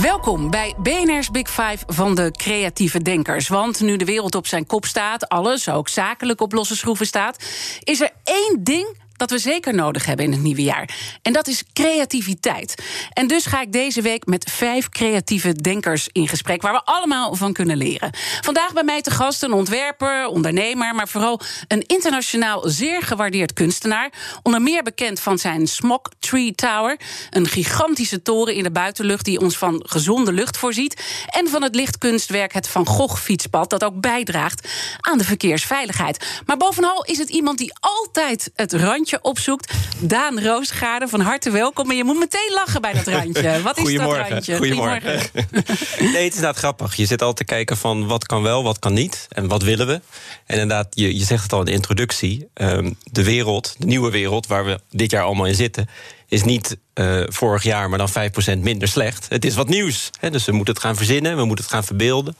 Welkom bij BNR's Big Five van de creatieve denkers. Want nu de wereld op zijn kop staat, alles, ook zakelijk op losse schroeven staat, is er één ding dat we zeker nodig hebben in het nieuwe jaar. En dat is creativiteit. En dus ga ik deze week met vijf creatieve denkers in gesprek... waar we allemaal van kunnen leren. Vandaag bij mij te gast een ontwerper, ondernemer... maar vooral een internationaal zeer gewaardeerd kunstenaar. Onder meer bekend van zijn Smog Tree Tower. Een gigantische toren in de buitenlucht die ons van gezonde lucht voorziet. En van het lichtkunstwerk het Van Gogh fietspad... dat ook bijdraagt aan de verkeersveiligheid. Maar bovenal is het iemand die altijd het randje opzoekt. Daan Roosgaarden, van harte welkom. En je moet meteen lachen bij dat randje. Wat is dat randje? Goedemorgen. nee, het is inderdaad grappig. Je zit altijd te kijken van wat kan wel, wat kan niet. En wat willen we. En inderdaad, je, je zegt het al in de introductie. Um, de wereld, de nieuwe wereld waar we dit jaar allemaal in zitten is niet uh, vorig jaar, maar dan 5% minder slecht. Het is wat nieuws. Hè? Dus we moeten het gaan verzinnen, we moeten het gaan verbeelden.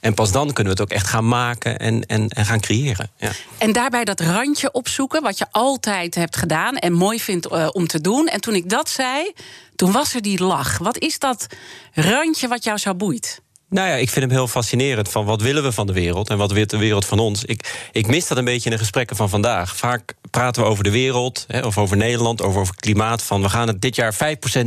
En pas dan kunnen we het ook echt gaan maken en, en, en gaan creëren. Ja. En daarbij dat randje opzoeken, wat je altijd hebt gedaan en mooi vindt uh, om te doen. En toen ik dat zei, toen was er die lach. Wat is dat randje wat jou zo boeit? Nou ja, ik vind hem heel fascinerend. Van wat willen we van de wereld en wat wil de wereld van ons? Ik, ik mis dat een beetje in de gesprekken van vandaag. Vaak praten we over de wereld, hè, of over Nederland, over, over klimaat. Van we gaan het dit jaar 5%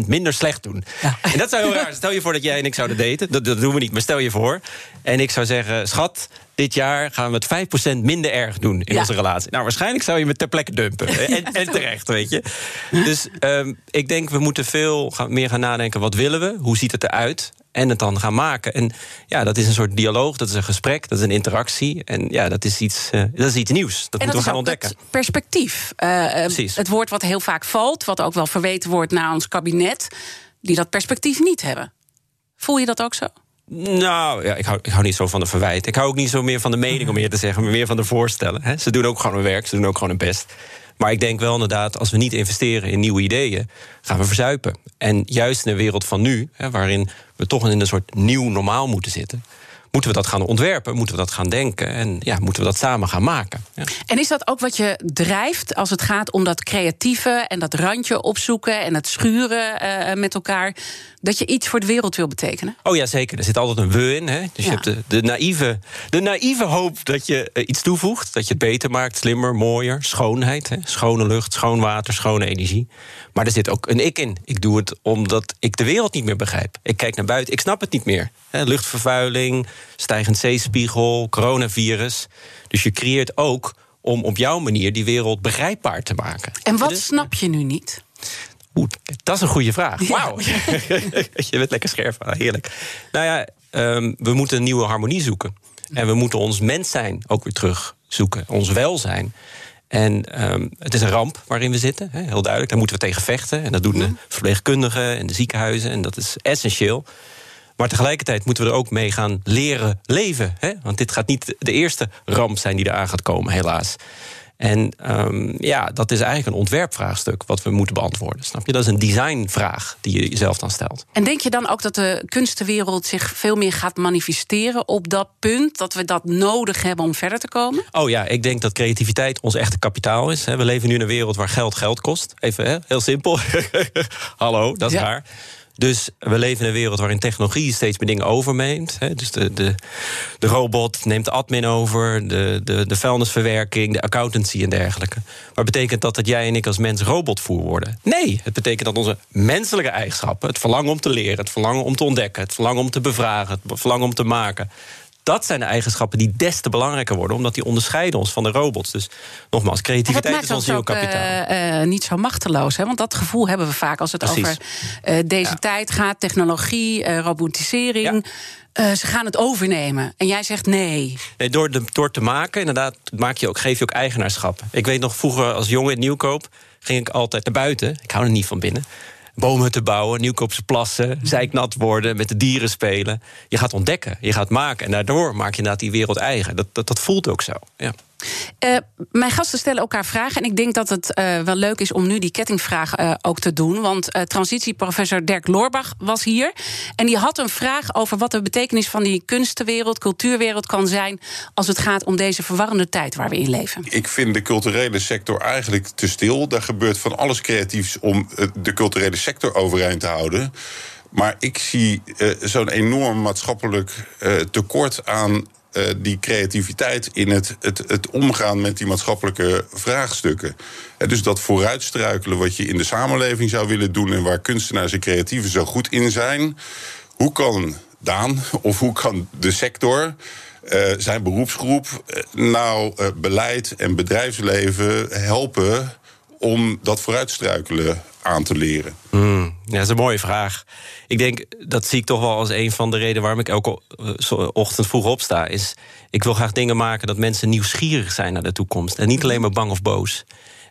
minder slecht doen. Ja. En dat zou heel raar Stel je voor dat jij en ik zouden daten. Dat, dat doen we niet, maar stel je voor. En ik zou zeggen, schat, dit jaar gaan we het 5% minder erg doen in onze relatie. Nou, waarschijnlijk zou je me ter plekke dumpen. en, en, terecht, weet je. Dus um, ik denk, we moeten veel gaan, meer gaan nadenken. Wat willen we? Hoe ziet het eruit? En het dan gaan maken. En ja, dat is een soort dialoog, dat is een gesprek, dat is een interactie. En ja, dat is iets, uh, dat is iets nieuws. Dat moeten we gaan ontdekken. perspectief. Uh. Het woord wat heel vaak valt, wat ook wel verweten wordt naar ons kabinet, die dat perspectief niet hebben. Voel je dat ook zo? Nou, ja, ik, hou, ik hou niet zo van de verwijt. Ik hou ook niet zo meer van de mening, om meer te zeggen, maar meer van de voorstellen. Hè. Ze doen ook gewoon hun werk, ze doen ook gewoon hun best. Maar ik denk wel inderdaad, als we niet investeren in nieuwe ideeën, gaan we verzuipen. En juist in de wereld van nu, hè, waarin we toch in een soort nieuw normaal moeten zitten, moeten we dat gaan ontwerpen, moeten we dat gaan denken en ja, moeten we dat samen gaan maken. Ja. En is dat ook wat je drijft als het gaat om dat creatieve en dat randje opzoeken en het schuren uh, met elkaar? Dat je iets voor de wereld wil betekenen? Oh ja, zeker. Er zit altijd een we in. Hè? Dus ja. je hebt de, de, naïeve, de naïeve hoop dat je uh, iets toevoegt. Dat je het beter maakt, slimmer, mooier. Schoonheid. Hè? Schone lucht, schoon water, schone energie. Maar er zit ook een ik in. Ik doe het omdat ik de wereld niet meer begrijp. Ik kijk naar buiten, ik snap het niet meer. Hè? Luchtvervuiling, stijgend zeespiegel, coronavirus. Dus je creëert ook om op jouw manier die wereld begrijpbaar te maken. En wat dus, snap je nu niet? Oeh, dat is een goede vraag. Wauw. je bent lekker scherp. Ah, heerlijk. Nou ja, um, we moeten een nieuwe harmonie zoeken. En we moeten ons mens zijn ook weer terug zoeken. Ons welzijn. En um, het is een ramp waarin we zitten, hè, heel duidelijk. Daar moeten we tegen vechten. En dat doen de verpleegkundigen en de ziekenhuizen. En dat is essentieel. Maar tegelijkertijd moeten we er ook mee gaan leren leven. Hè? Want dit gaat niet de eerste ramp zijn die eraan gaat komen, helaas. En um, ja, dat is eigenlijk een ontwerpvraagstuk wat we moeten beantwoorden. Snap je? Dat is een designvraag die je jezelf dan stelt. En denk je dan ook dat de kunstenwereld zich veel meer gaat manifesteren op dat punt? Dat we dat nodig hebben om verder te komen? Oh ja, ik denk dat creativiteit ons echte kapitaal is. We leven nu in een wereld waar geld geld kost. Even heel simpel. Hallo, dat is ja. Dus we leven in een wereld waarin technologie steeds meer dingen overneemt. Dus de, de, de robot neemt de admin over, de, de, de vuilnisverwerking, de accountancy en dergelijke. Maar betekent dat dat jij en ik als mens robotvoer worden? Nee, het betekent dat onze menselijke eigenschappen, het verlangen om te leren, het verlangen om te ontdekken, het verlangen om te bevragen, het verlangen om te maken, dat zijn de eigenschappen die des te belangrijker worden, omdat die onderscheiden ons van de robots. Dus nogmaals, creativiteit is ons nieuw kapitaal. Uh, uh, niet zo machteloos, hè? want dat gevoel hebben we vaak als het Precies. over uh, deze ja. tijd gaat: technologie, robotisering. Ja. ze gaan het overnemen. En jij zegt nee. nee door, de, door te maken, inderdaad, maak je ook, geef je ook eigenaarschap. Ik weet nog vroeger als jongen in Nieuwkoop ging ik altijd naar buiten. Ik hou er niet van binnen. Bomen te bouwen, Nieuwkoopse plassen, zijknat worden, met de dieren spelen. Je gaat ontdekken, je gaat maken. En daardoor maak je inderdaad die wereld eigen. Dat, dat, dat voelt ook zo. Ja. Uh, mijn gasten stellen elkaar vragen. En ik denk dat het uh, wel leuk is om nu die kettingvraag uh, ook te doen. Want transitieprofessor Dirk Loorbach was hier. En die had een vraag over wat de betekenis van die kunstenwereld, cultuurwereld kan zijn. als het gaat om deze verwarrende tijd waar we in leven. Ik vind de culturele sector eigenlijk te stil. Daar gebeurt van alles creatiefs om de culturele sector overeind te houden. Maar ik zie zo'n enorm maatschappelijk tekort aan uh, die creativiteit in het, het, het omgaan met die maatschappelijke vraagstukken. Uh, dus dat vooruitstruikelen wat je in de samenleving zou willen doen en waar kunstenaars en creatieven zo goed in zijn. Hoe kan Daan of hoe kan de sector. Uh, zijn beroepsgroep nou beleid en bedrijfsleven helpen om dat vooruitstruikelen aan te leren? Mm, ja, dat is een mooie vraag. Ik denk, dat zie ik toch wel als een van de redenen waarom ik elke eh, ochtend vroeg opsta. Is, ik wil graag dingen maken dat mensen nieuwsgierig zijn naar de toekomst. En niet alleen maar bang of boos.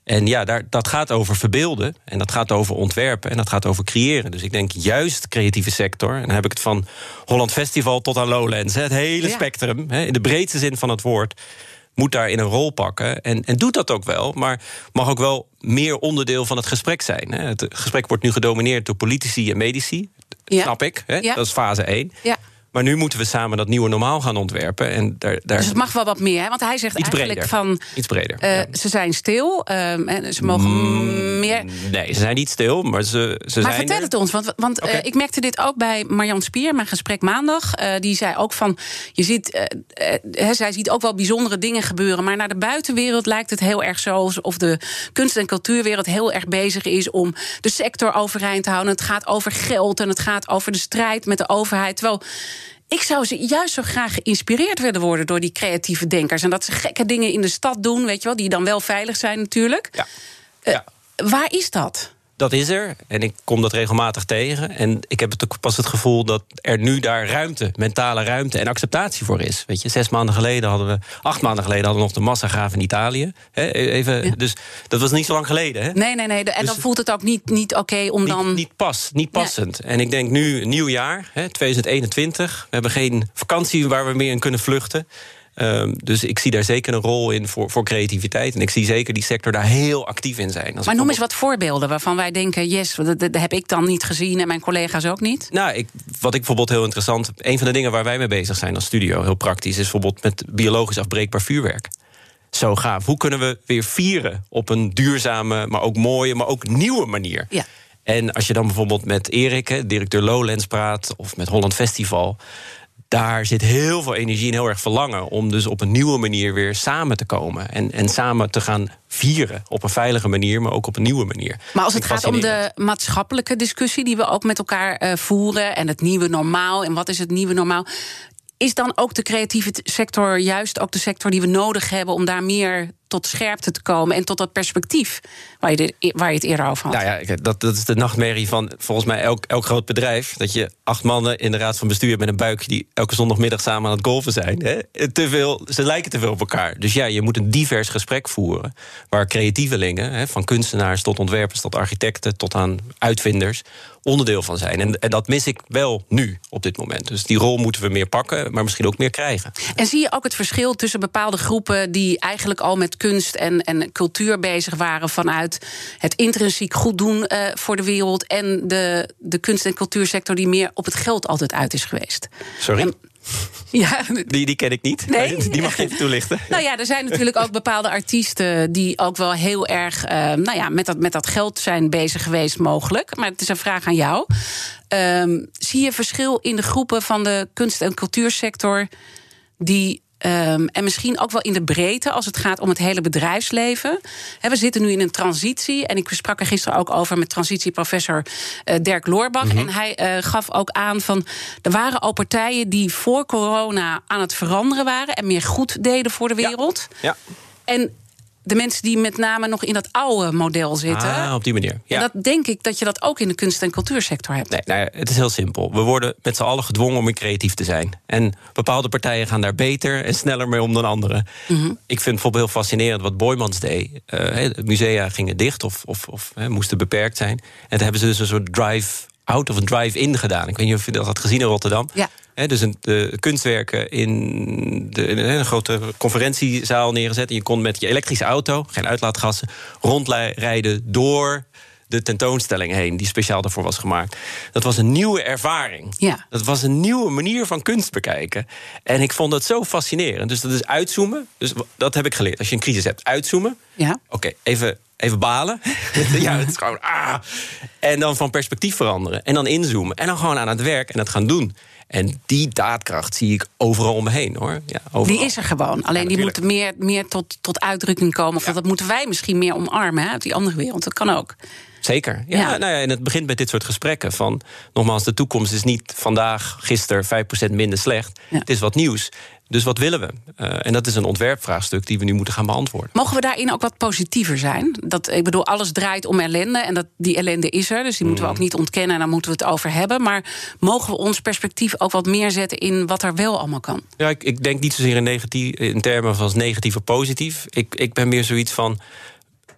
En ja, daar, dat gaat over verbeelden. En dat gaat over ontwerpen. En dat gaat over creëren. Dus ik denk juist creatieve sector. En dan heb ik het van Holland Festival tot aan Lowlands. Het hele spectrum. In de breedste zin van het woord moet daarin een rol pakken. En, en doet dat ook wel, maar mag ook wel meer onderdeel van het gesprek zijn. Het gesprek wordt nu gedomineerd door politici en medici. Ja. Snap ik. Hè? Dat is fase 1. Ja. Maar nu moeten we samen dat nieuwe normaal gaan ontwerpen. En daar, daar... Dus het mag wel wat meer, hè? want hij zegt Iets eigenlijk breder. van... Iets breder, uh, Ze zijn stil, um, en ze mogen mm, meer... Nee, ze zijn niet stil, maar ze, ze maar zijn vertel er. het ons, want, want okay. uh, ik merkte dit ook bij Marjan Spier... mijn gesprek maandag, uh, die zei ook van... Je ziet, zij ziet ook wel bijzondere dingen gebeuren... maar naar de buitenwereld lijkt het heel erg zo... alsof de kunst- en cultuurwereld heel erg bezig is... om de sector overeind te houden. Het gaat over geld en het gaat over de strijd met de overheid. Terwijl ik zou ze juist zo graag geïnspireerd willen worden door die creatieve denkers. En dat ze gekke dingen in de stad doen, weet je wel, die dan wel veilig zijn natuurlijk. Ja. ja. Uh, waar is dat? Dat is er. En ik kom dat regelmatig tegen. En ik heb het ook pas het gevoel dat er nu daar ruimte, mentale ruimte en acceptatie voor is. Weet je, zes maanden geleden hadden we, acht maanden geleden hadden we nog de massagraaf in Italië. He, even, ja. Dus dat was niet zo lang geleden. Hè? Nee, nee, nee. En dus dan voelt het ook niet, niet oké okay om niet, dan. Niet pas, niet passend. En ik denk nu, nieuw jaar, hè, 2021. We hebben geen vakantie waar we meer in kunnen vluchten. Um, dus ik zie daar zeker een rol in voor, voor creativiteit. En ik zie zeker die sector daar heel actief in zijn. Als maar noem eens wat voorbeelden waarvan wij denken... yes, dat, dat, heb ik dan niet gezien en mijn collega's ook niet. Nou, ik, wat ik bijvoorbeeld heel interessant... een van de dingen waar wij mee bezig zijn als studio, heel praktisch... is bijvoorbeeld met biologisch afbreekbaar vuurwerk. Zo gaaf. Hoe kunnen we weer vieren op een duurzame, maar ook mooie... maar ook nieuwe manier? Ja. En als je dan bijvoorbeeld met Erik, directeur Lowlands, praat... of met Holland Festival daar zit heel veel energie en heel erg verlangen om dus op een nieuwe manier weer samen te komen. En, en samen te gaan vieren. Op een veilige manier, maar ook op een nieuwe manier. Maar als het gaat om de maatschappelijke discussie die we ook met elkaar uh, voeren. en het nieuwe normaal. en wat is het nieuwe normaal. Is dan ook de creatieve sector juist ook de sector die we nodig hebben om daar meer tot scherpte te komen en tot dat perspectief waar je, de, waar je het eerder over had? Nou ja, dat, dat is de nachtmerrie van volgens mij elk, elk groot bedrijf. Dat je acht mannen in de raad van bestuur met een buik die elke zondagmiddag samen aan het golven zijn. Hè? Te veel, ze lijken te veel op elkaar. Dus ja, je moet een divers gesprek voeren waar creatievelingen, hè, van kunstenaars tot ontwerpers tot architecten tot aan uitvinders, onderdeel van zijn. En, en dat mis ik wel nu op dit moment. Dus die rol moeten we meer pakken, maar misschien ook meer krijgen. En zie je ook het verschil tussen bepaalde groepen die eigenlijk al met kunst en, en cultuur bezig waren vanuit het intrinsiek goed doen uh, voor de wereld en de, de kunst- en cultuursector die meer op het geld altijd uit is geweest? Sorry? En, ja. Die, die ken ik niet. Nee? Die mag je even toelichten. Nou ja, er zijn natuurlijk ook bepaalde artiesten die ook wel heel erg uh, nou ja, met, dat, met dat geld zijn bezig geweest, mogelijk. Maar het is een vraag aan jou. Um, zie je verschil in de groepen van de kunst- en cultuursector die Um, en misschien ook wel in de breedte als het gaat om het hele bedrijfsleven. He, we zitten nu in een transitie. En ik sprak er gisteren ook over met transitieprofessor uh, Dirk Loorbach. Mm -hmm. En hij uh, gaf ook aan van. Er waren al partijen die voor corona aan het veranderen waren. En meer goed deden voor de wereld. Ja. ja. En de mensen die met name nog in dat oude model zitten. Ah, op die manier. Ja. En dat denk ik dat je dat ook in de kunst- en cultuursector hebt. Nee, nou ja, het is heel simpel. We worden met z'n allen gedwongen om creatief te zijn. En bepaalde partijen gaan daar beter en sneller mee om dan anderen. Mhm. Ik vind bijvoorbeeld heel fascinerend wat Boymans deed. De musea gingen dicht of, of, of moesten beperkt zijn. En toen hebben ze dus een soort drive-out of een drive-in gedaan. Ik weet niet of je dat had gezien in Rotterdam. Ja. Dus een, de kunstwerken in, de, in een grote conferentiezaal neergezet. En je kon met je elektrische auto, geen uitlaatgassen, rondrijden door de tentoonstelling heen, die speciaal daarvoor was gemaakt. Dat was een nieuwe ervaring. Ja. Dat was een nieuwe manier van kunst bekijken. En ik vond dat zo fascinerend. Dus dat is uitzoomen. Dus dat heb ik geleerd. Als je een crisis hebt, uitzoomen. Ja. Oké, even, even balen. ja, het is gewoon ah. En dan van perspectief veranderen. En dan inzoomen. En dan gewoon aan het werk en dat gaan doen. En die daadkracht zie ik overal om me heen, hoor. Ja, overal. Die is er gewoon. Alleen die moet meer, meer tot, tot uitdrukking komen. Of dat moeten wij misschien meer omarmen hè, uit die andere wereld. Dat kan ook. Zeker. Ja, Ja. Nou ja, en het begint met dit soort gesprekken. Van, nogmaals, de toekomst is niet vandaag, gisteren 5% minder slecht. Ja. Het is wat nieuws. Dus wat willen we? Eh, en dat is een ontwerpvraagstuk die we nu moeten gaan beantwoorden. Mogen we daarin ook wat positiever zijn? Dat, ik bedoel, alles draait om ellende. En dat, die ellende is er. Dus die moeten we ook niet ontkennen. En daar moeten we het over hebben. Maar mogen we ons perspectief ook wat meer zetten in wat er wel allemaal kan? Ja, ik, ik denk niet zozeer in, negatief, in termen van negatief of positief. Ik, ik ben meer zoiets van.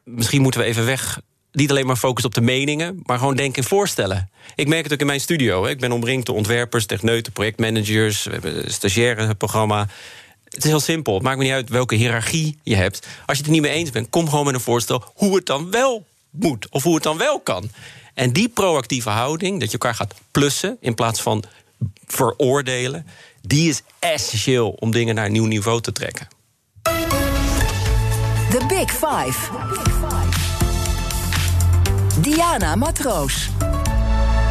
Misschien moeten we even weg. Niet alleen maar focussen op de meningen, maar gewoon denken in voorstellen. Ik merk het ook in mijn studio. Hè. Ik ben omringd door ontwerpers, techneuten, projectmanagers. We hebben een stagiaire programma. Het is heel simpel. Het maakt me niet uit welke hiërarchie je hebt. Als je het er niet mee eens bent, kom gewoon met een voorstel hoe het dan wel moet. Of hoe het dan wel kan. En die proactieve houding, dat je elkaar gaat plussen in plaats van veroordelen, die is essentieel om dingen naar een nieuw niveau te trekken. The Big Five. Diana Matroos.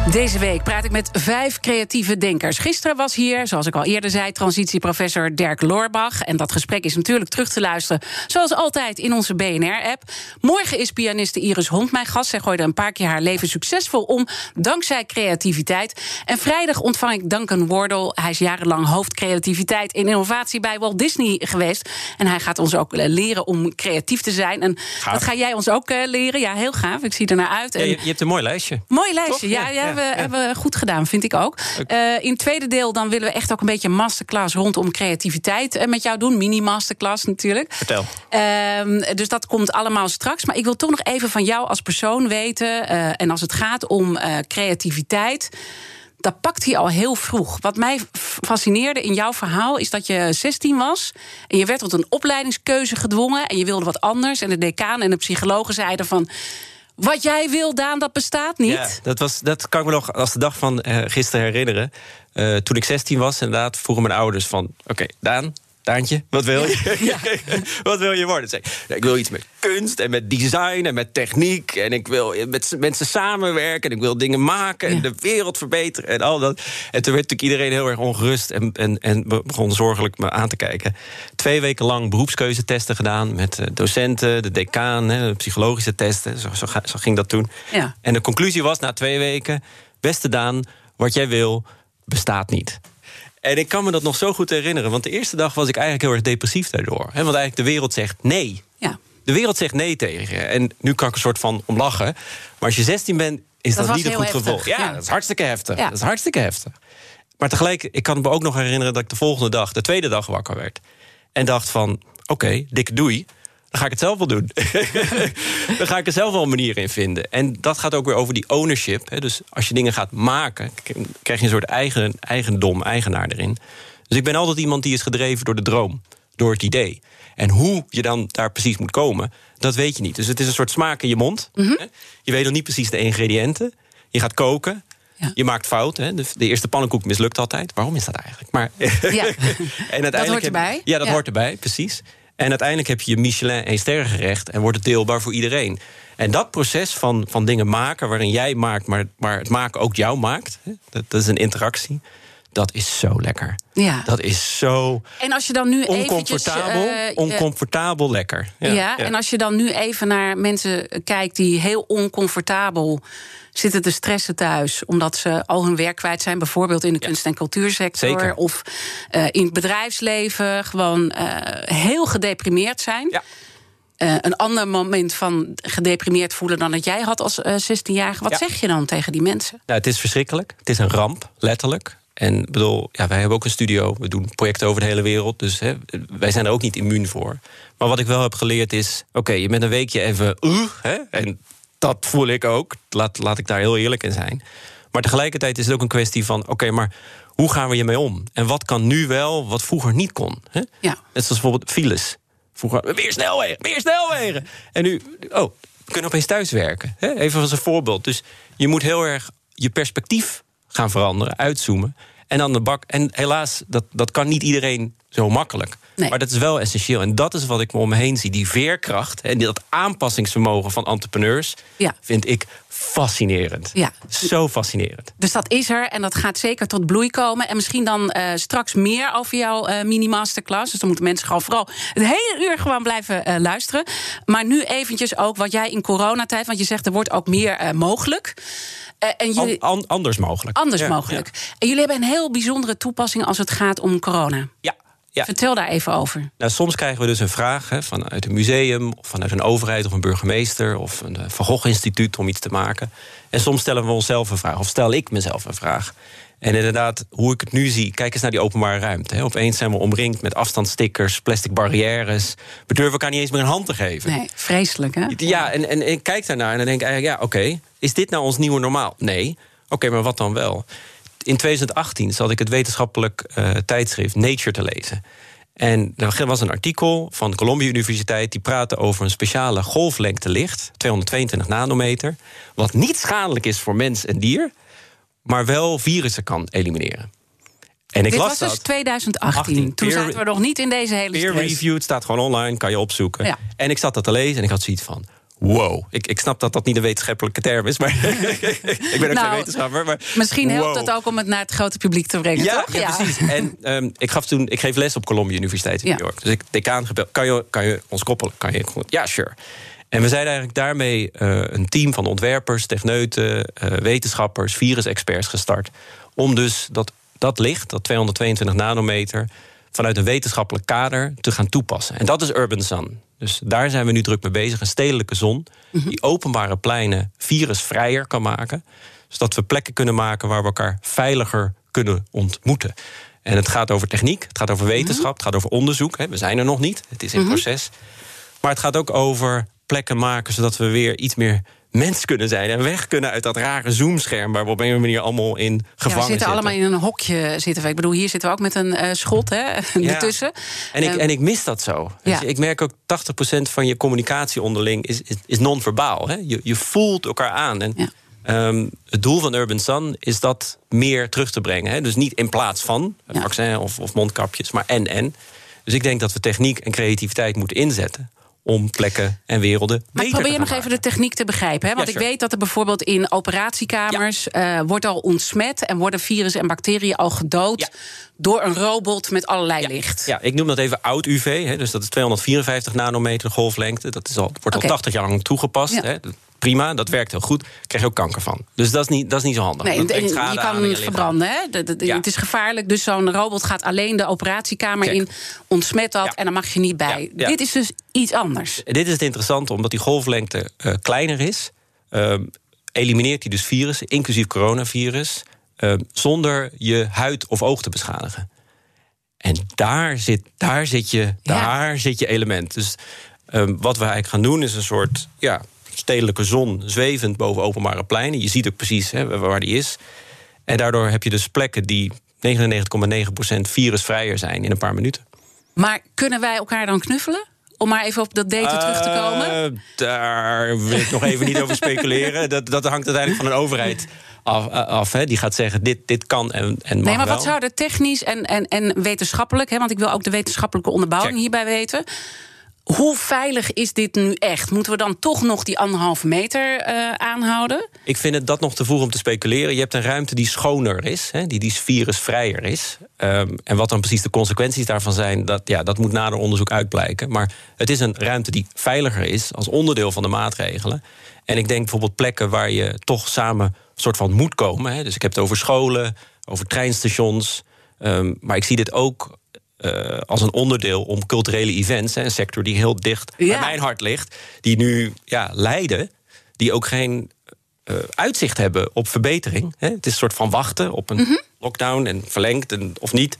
Deze week praat ik met vijf creatieve denkers. Gisteren was hier, zoals ik al eerder zei, transitieprofessor Dirk Loorbach. En dat gesprek is natuurlijk terug te luisteren, zoals altijd, in onze BNR-app. Morgen is pianiste Iris Hond mijn gast. Zij gooide een paar keer haar leven succesvol om, dankzij creativiteit. En vrijdag ontvang ik Duncan Wardle. Hij is jarenlang hoofd creativiteit en innovatie bij Walt Disney geweest. En hij gaat ons ook eh, leren om creatief te zijn. En Gaaf. dat ga jij ons ook eh, leren. Ja, heel gaaf. Ik zie er naar uit. Ja, je, je hebt een mooi lijstje. Mooi lijstje, Toch? ja, Ja, ja, we hebben we goed gedaan, vind ik ook. Eh, in het tweede deel dan willen we echt ook een beetje een masterclass rondom creativiteit eh, met jou doen. Mini-masterclass natuurlijk. Vertel. Ehm, dus dat komt allemaal straks. Maar ik wil toch nog even van jou als persoon weten. eh, en als het gaat om creativiteit. Dat pakt hij al heel vroeg. Wat mij fascineerde in jouw verhaal is dat je 16 was. En je werd tot een opleidingskeuze gedwongen. En je wilde wat anders. En de decaan en de psychologen zeiden van. Wat jij wil, Daan, dat bestaat niet. Dat, was, dat kan ik me nog als de dag van eh, gisteren herinneren. Eh, toen ik 16 was, inderdaad, vroegen mijn ouders van... Oké, Daan, Daantje, wat wil je? wat wil je worden? Zei, ik, "Ja, ik wil iets met kunst en met design en met techniek. En ik wil met mensen samenwerken. En ik wil dingen maken en Ja. de wereld verbeteren en al dat. En toen werd natuurlijk iedereen heel erg ongerust... en, en, en be- begon zorgelijk me aan te kijken. Twee weken lang beroepskeuzetesten gedaan... met eh, docenten, de decaan, psychologische testen. Zo, zo ging dat toen. Ja. En de conclusie was na twee weken... beste Daan, wat jij wil, bestaat niet. En ik kan me dat nog zo goed herinneren. Want de eerste dag was ik eigenlijk heel erg depressief daardoor. Hè, want eigenlijk de wereld zegt nee. Ja. De wereld zegt nee tegen je. En nu kan ik een soort van om lachen. Maar als je 16 bent, is dat, niet een goed heftig, gevoel. Ja, ja. dat is hartstikke heftig. Ja. Dat is hartstikke heftig. Maar tegelijk, ik kan me ook nog herinneren dat ik de volgende dag, de tweede dag, wakker werd. En dacht van, oké, dikke doei. Dan ga ik het zelf wel doen. dan ga ik er zelf wel een manier in vinden. En dat gaat ook weer over die ownership. Hè. Dus als je dingen gaat maken, krijg je een soort eigen, eigendom, eigenaar erin. Dus ik ben altijd iemand die is gedreven door de droom, door het idee. En hoe je dan daar precies moet komen, dat weet je niet. Dus het is een soort smaak in je mond. Mhm. hè. Je weet nog niet precies de ingrediënten. Je gaat koken. Ja. Je maakt fout. Hè? De, de eerste pannenkoek mislukt altijd. Waarom is dat eigenlijk? Maar, Ja. en uiteindelijk hoort heb- erbij. Ja, dat Ja. hoort erbij, precies. En uiteindelijk heb je je Michelin één sterrengerecht... en wordt het deelbaar voor iedereen. En dat proces van, van dingen maken, waarin jij maakt... maar, maar het maken ook jou maakt, dat is een interactie... dat is zo lekker. Ja. Dat is zo En als je dan nu eventjes... oncomfortabel, eh, eh, oncomfortabel lekker. Ja, en als je dan nu even naar mensen kijkt die heel oncomfortabel zitten te stressen thuis, omdat ze al hun werk kwijt zijn, bijvoorbeeld in de kunst- en cultuursector Zeker. of eh, in het bedrijfsleven, gewoon eh, heel gedeprimeerd zijn. Ja. eh, een ander moment van gedeprimeerd voelen dan dat jij had als uh, 16-jarige. Wat Ja. zeg je dan tegen die mensen? Nou, het is verschrikkelijk. Het is een ramp, letterlijk. En ik bedoel, ja, wij hebben ook een studio. We doen projecten over de hele wereld. Dus hè, wij zijn er ook niet immuun voor. Maar wat ik wel heb geleerd is... oké, je bent een weekje even... Uh, hè, en dat voel ik ook. Laat, laat ik daar heel eerlijk in zijn. Maar tegelijkertijd is het ook een kwestie van... oké, maar hoe gaan we hiermee om? En wat kan nu wel, wat vroeger niet kon? Hè? Ja. Net zoals bijvoorbeeld files. Vroeger, meer snelwegen, meer snelwegen. En nu, oh, we kunnen opeens thuiswerken. Hè? Even als een voorbeeld. Dus je moet heel erg je perspectief gaan veranderen, uitzoomen. En dan de bak. En helaas, dat, dat kan niet iedereen zo makkelijk. Nee. Maar dat is wel essentieel. En dat is wat ik me om me heen zie. Die veerkracht en dat aanpassingsvermogen van entrepreneurs... Ja. vind ik fascinerend. Ja. Zo fascinerend. Dus dat is er en dat gaat zeker tot bloei komen. En misschien dan eh, straks meer over jouw eh, mini-masterclass. Dus dan moeten mensen gewoon vooral het hele uur gewoon blijven eh, luisteren. Maar nu eventjes ook wat jij in coronatijd... want je zegt er wordt ook meer mogelijk. En jullie, An- an- anders mogelijk. anders Ja, mogelijk. En jullie hebben een heel bijzondere toepassing als het gaat om corona. Ja. Ja. Vertel daar even over. Nou, soms krijgen we dus een vraag hè, vanuit een museum, of vanuit een overheid of een burgemeester of een eh, Van Gogh Instituut om iets te maken. En soms stellen we onszelf een vraag, of stel ik mezelf een vraag. En inderdaad, hoe ik het nu zie, kijk eens naar die openbare ruimte. Hè. Opeens zijn we omringd met afstandsstickers, plastic barrières. We durven elkaar niet eens meer een hand te geven. Nee, vreselijk hè? Ja, en, en, en ik kijk daarnaar en dan denk ik eigenlijk, ja, oké, is dit nou ons nieuwe normaal? Nee. Oké, maar wat dan wel? In 2018 zat ik het wetenschappelijk eh, tijdschrift Nature te lezen. En er was een artikel van Columbia Universiteit... die praatte over een speciale golflengte licht, 222 nanometer... wat niet schadelijk is voor mens en dier... maar wel virussen kan elimineren. En ik Dit las was dus dat. 2018. 18. Toen zaten we nog niet in deze hele Peer stress. reviewed, staat gewoon online, kan je opzoeken. Ja. En ik zat dat te lezen en ik had zoiets van... Wow. Ik, ik snap dat dat niet een wetenschappelijke term is, maar ik ben ook Nou, geen wetenschapper. Maar Misschien helpt het ook om het naar het grote publiek te brengen, Ja, toch? ja, precies. En ehm, ik, gaf toen, ik geef les op Columbia Universiteit in Ja. New York. Dus ik decaan gebeld. Kan je, kan je ons koppelen? Kan je, ja, sure. En we zijn eigenlijk daarmee eh, een team van ontwerpers, techneuten, eh, wetenschappers, virusexperts gestart. Om dus dat, dat licht, dat 222 nanometer, vanuit een wetenschappelijk kader te gaan toepassen. En dat is Urban Sun. Dus daar zijn we nu druk mee bezig. Een stedelijke zon die openbare pleinen virusvrijer kan maken. Zodat we plekken kunnen maken waar we elkaar veiliger kunnen ontmoeten. En het gaat over techniek, het gaat over wetenschap, het gaat over onderzoek. We zijn er nog niet, het is in proces. Maar het gaat ook over plekken maken zodat we weer iets meer mens kunnen zijn. En weg kunnen uit dat rare zoomscherm waar we op een manier allemaal in Ja, gevangen we zitten allemaal in een hokje zitten. we. Ik bedoel, hier zitten we ook met een eh, schot hè, Ja. ertussen. En ik, Ehm, en ik mis dat zo. Ja. je, ik merk ook 80% van je communicatie onderling is, is, is non-verbaal. hè. Je, je voelt elkaar aan. En Ja. ehm, het doel van Urban Sun is dat meer terug te brengen. Hè. Dus niet in plaats van Ja. vaccin of, of mondkapjes, maar en en. Dus ik denk dat we techniek en creativiteit moeten inzetten om plekken en werelden Maar beter probeer te nog even de techniek te begrijpen. Hè? Want Ja, ik weet dat er bijvoorbeeld in operatiekamers... eh, wordt al ontsmet en worden virussen en bacteriën al gedood... Ja. door een robot met allerlei licht. Ja, ik noem dat even oud UV. Hè, dus dat is 254 nanometer golflengte. Dat is al, wordt al 80 jaar lang toegepast. Hè. Prima, dat werkt heel goed. Krijg je ook kanker van. Dus dat is niet, dat is niet zo handig. Nee, dat en- je kan je lichaam. verbranden. Hè? De- de- de- Ja. Het is gevaarlijk, dus zo'n robot gaat alleen de operatiekamer Check. in... ontsmet dat Ja. en dan mag je niet bij. Ja. Dit is dus iets anders. Dit is het interessante, omdat die golflengte eh, kleiner is. ehm, elimineert hij dus virussen, inclusief coronavirus... ehm, zonder je huid of oog te beschadigen. En daar zit, daar zit, je, daar zit je element. Dus ehm, wat we eigenlijk gaan doen is een soort ja, stedelijke zon... zwevend boven openbare pleinen. Je ziet ook precies hè, waar die is. En daardoor heb je dus plekken die 99,9% virusvrijer zijn in een paar minuten. Maar kunnen wij elkaar dan knuffelen? Om maar even op dat daten terug te komen. Eh, daar wil ik nog even niet over speculeren. Dat, dat hangt uiteindelijk van een overheid af. af hè. Die gaat zeggen, dit, dit kan en, en mag Nee, maar wel. wat zou er technisch en, en, en wetenschappelijk... Hè, want ik wil ook de wetenschappelijke onderbouwing Check. hierbij weten... Hoe veilig is dit nu echt? Moeten we dan toch nog die anderhalve meter eh, aanhouden? Ik vind het dat nog te vroeg om te speculeren. Je hebt een ruimte die schoner is, hè, die, die virusvrijer is. Ehm, en wat dan precies de consequenties daarvan zijn... Dat, ja, dat moet nader onderzoek uitblijken. Maar het is een ruimte die veiliger is als onderdeel van de maatregelen. En ik denk bijvoorbeeld plekken waar je toch samen... soort van moet komen. Hè. Dus ik heb het over scholen, over treinstations. Ehm, maar ik zie dit ook eh, als een onderdeel om culturele events, hè, een sector die heel dicht bij Ja. mijn hart ligt, die nu ja, lijden, die ook geen eh, uitzicht hebben op verbetering. Hè. Het is een soort van wachten op een Mhm. lockdown en verlengd en, of niet.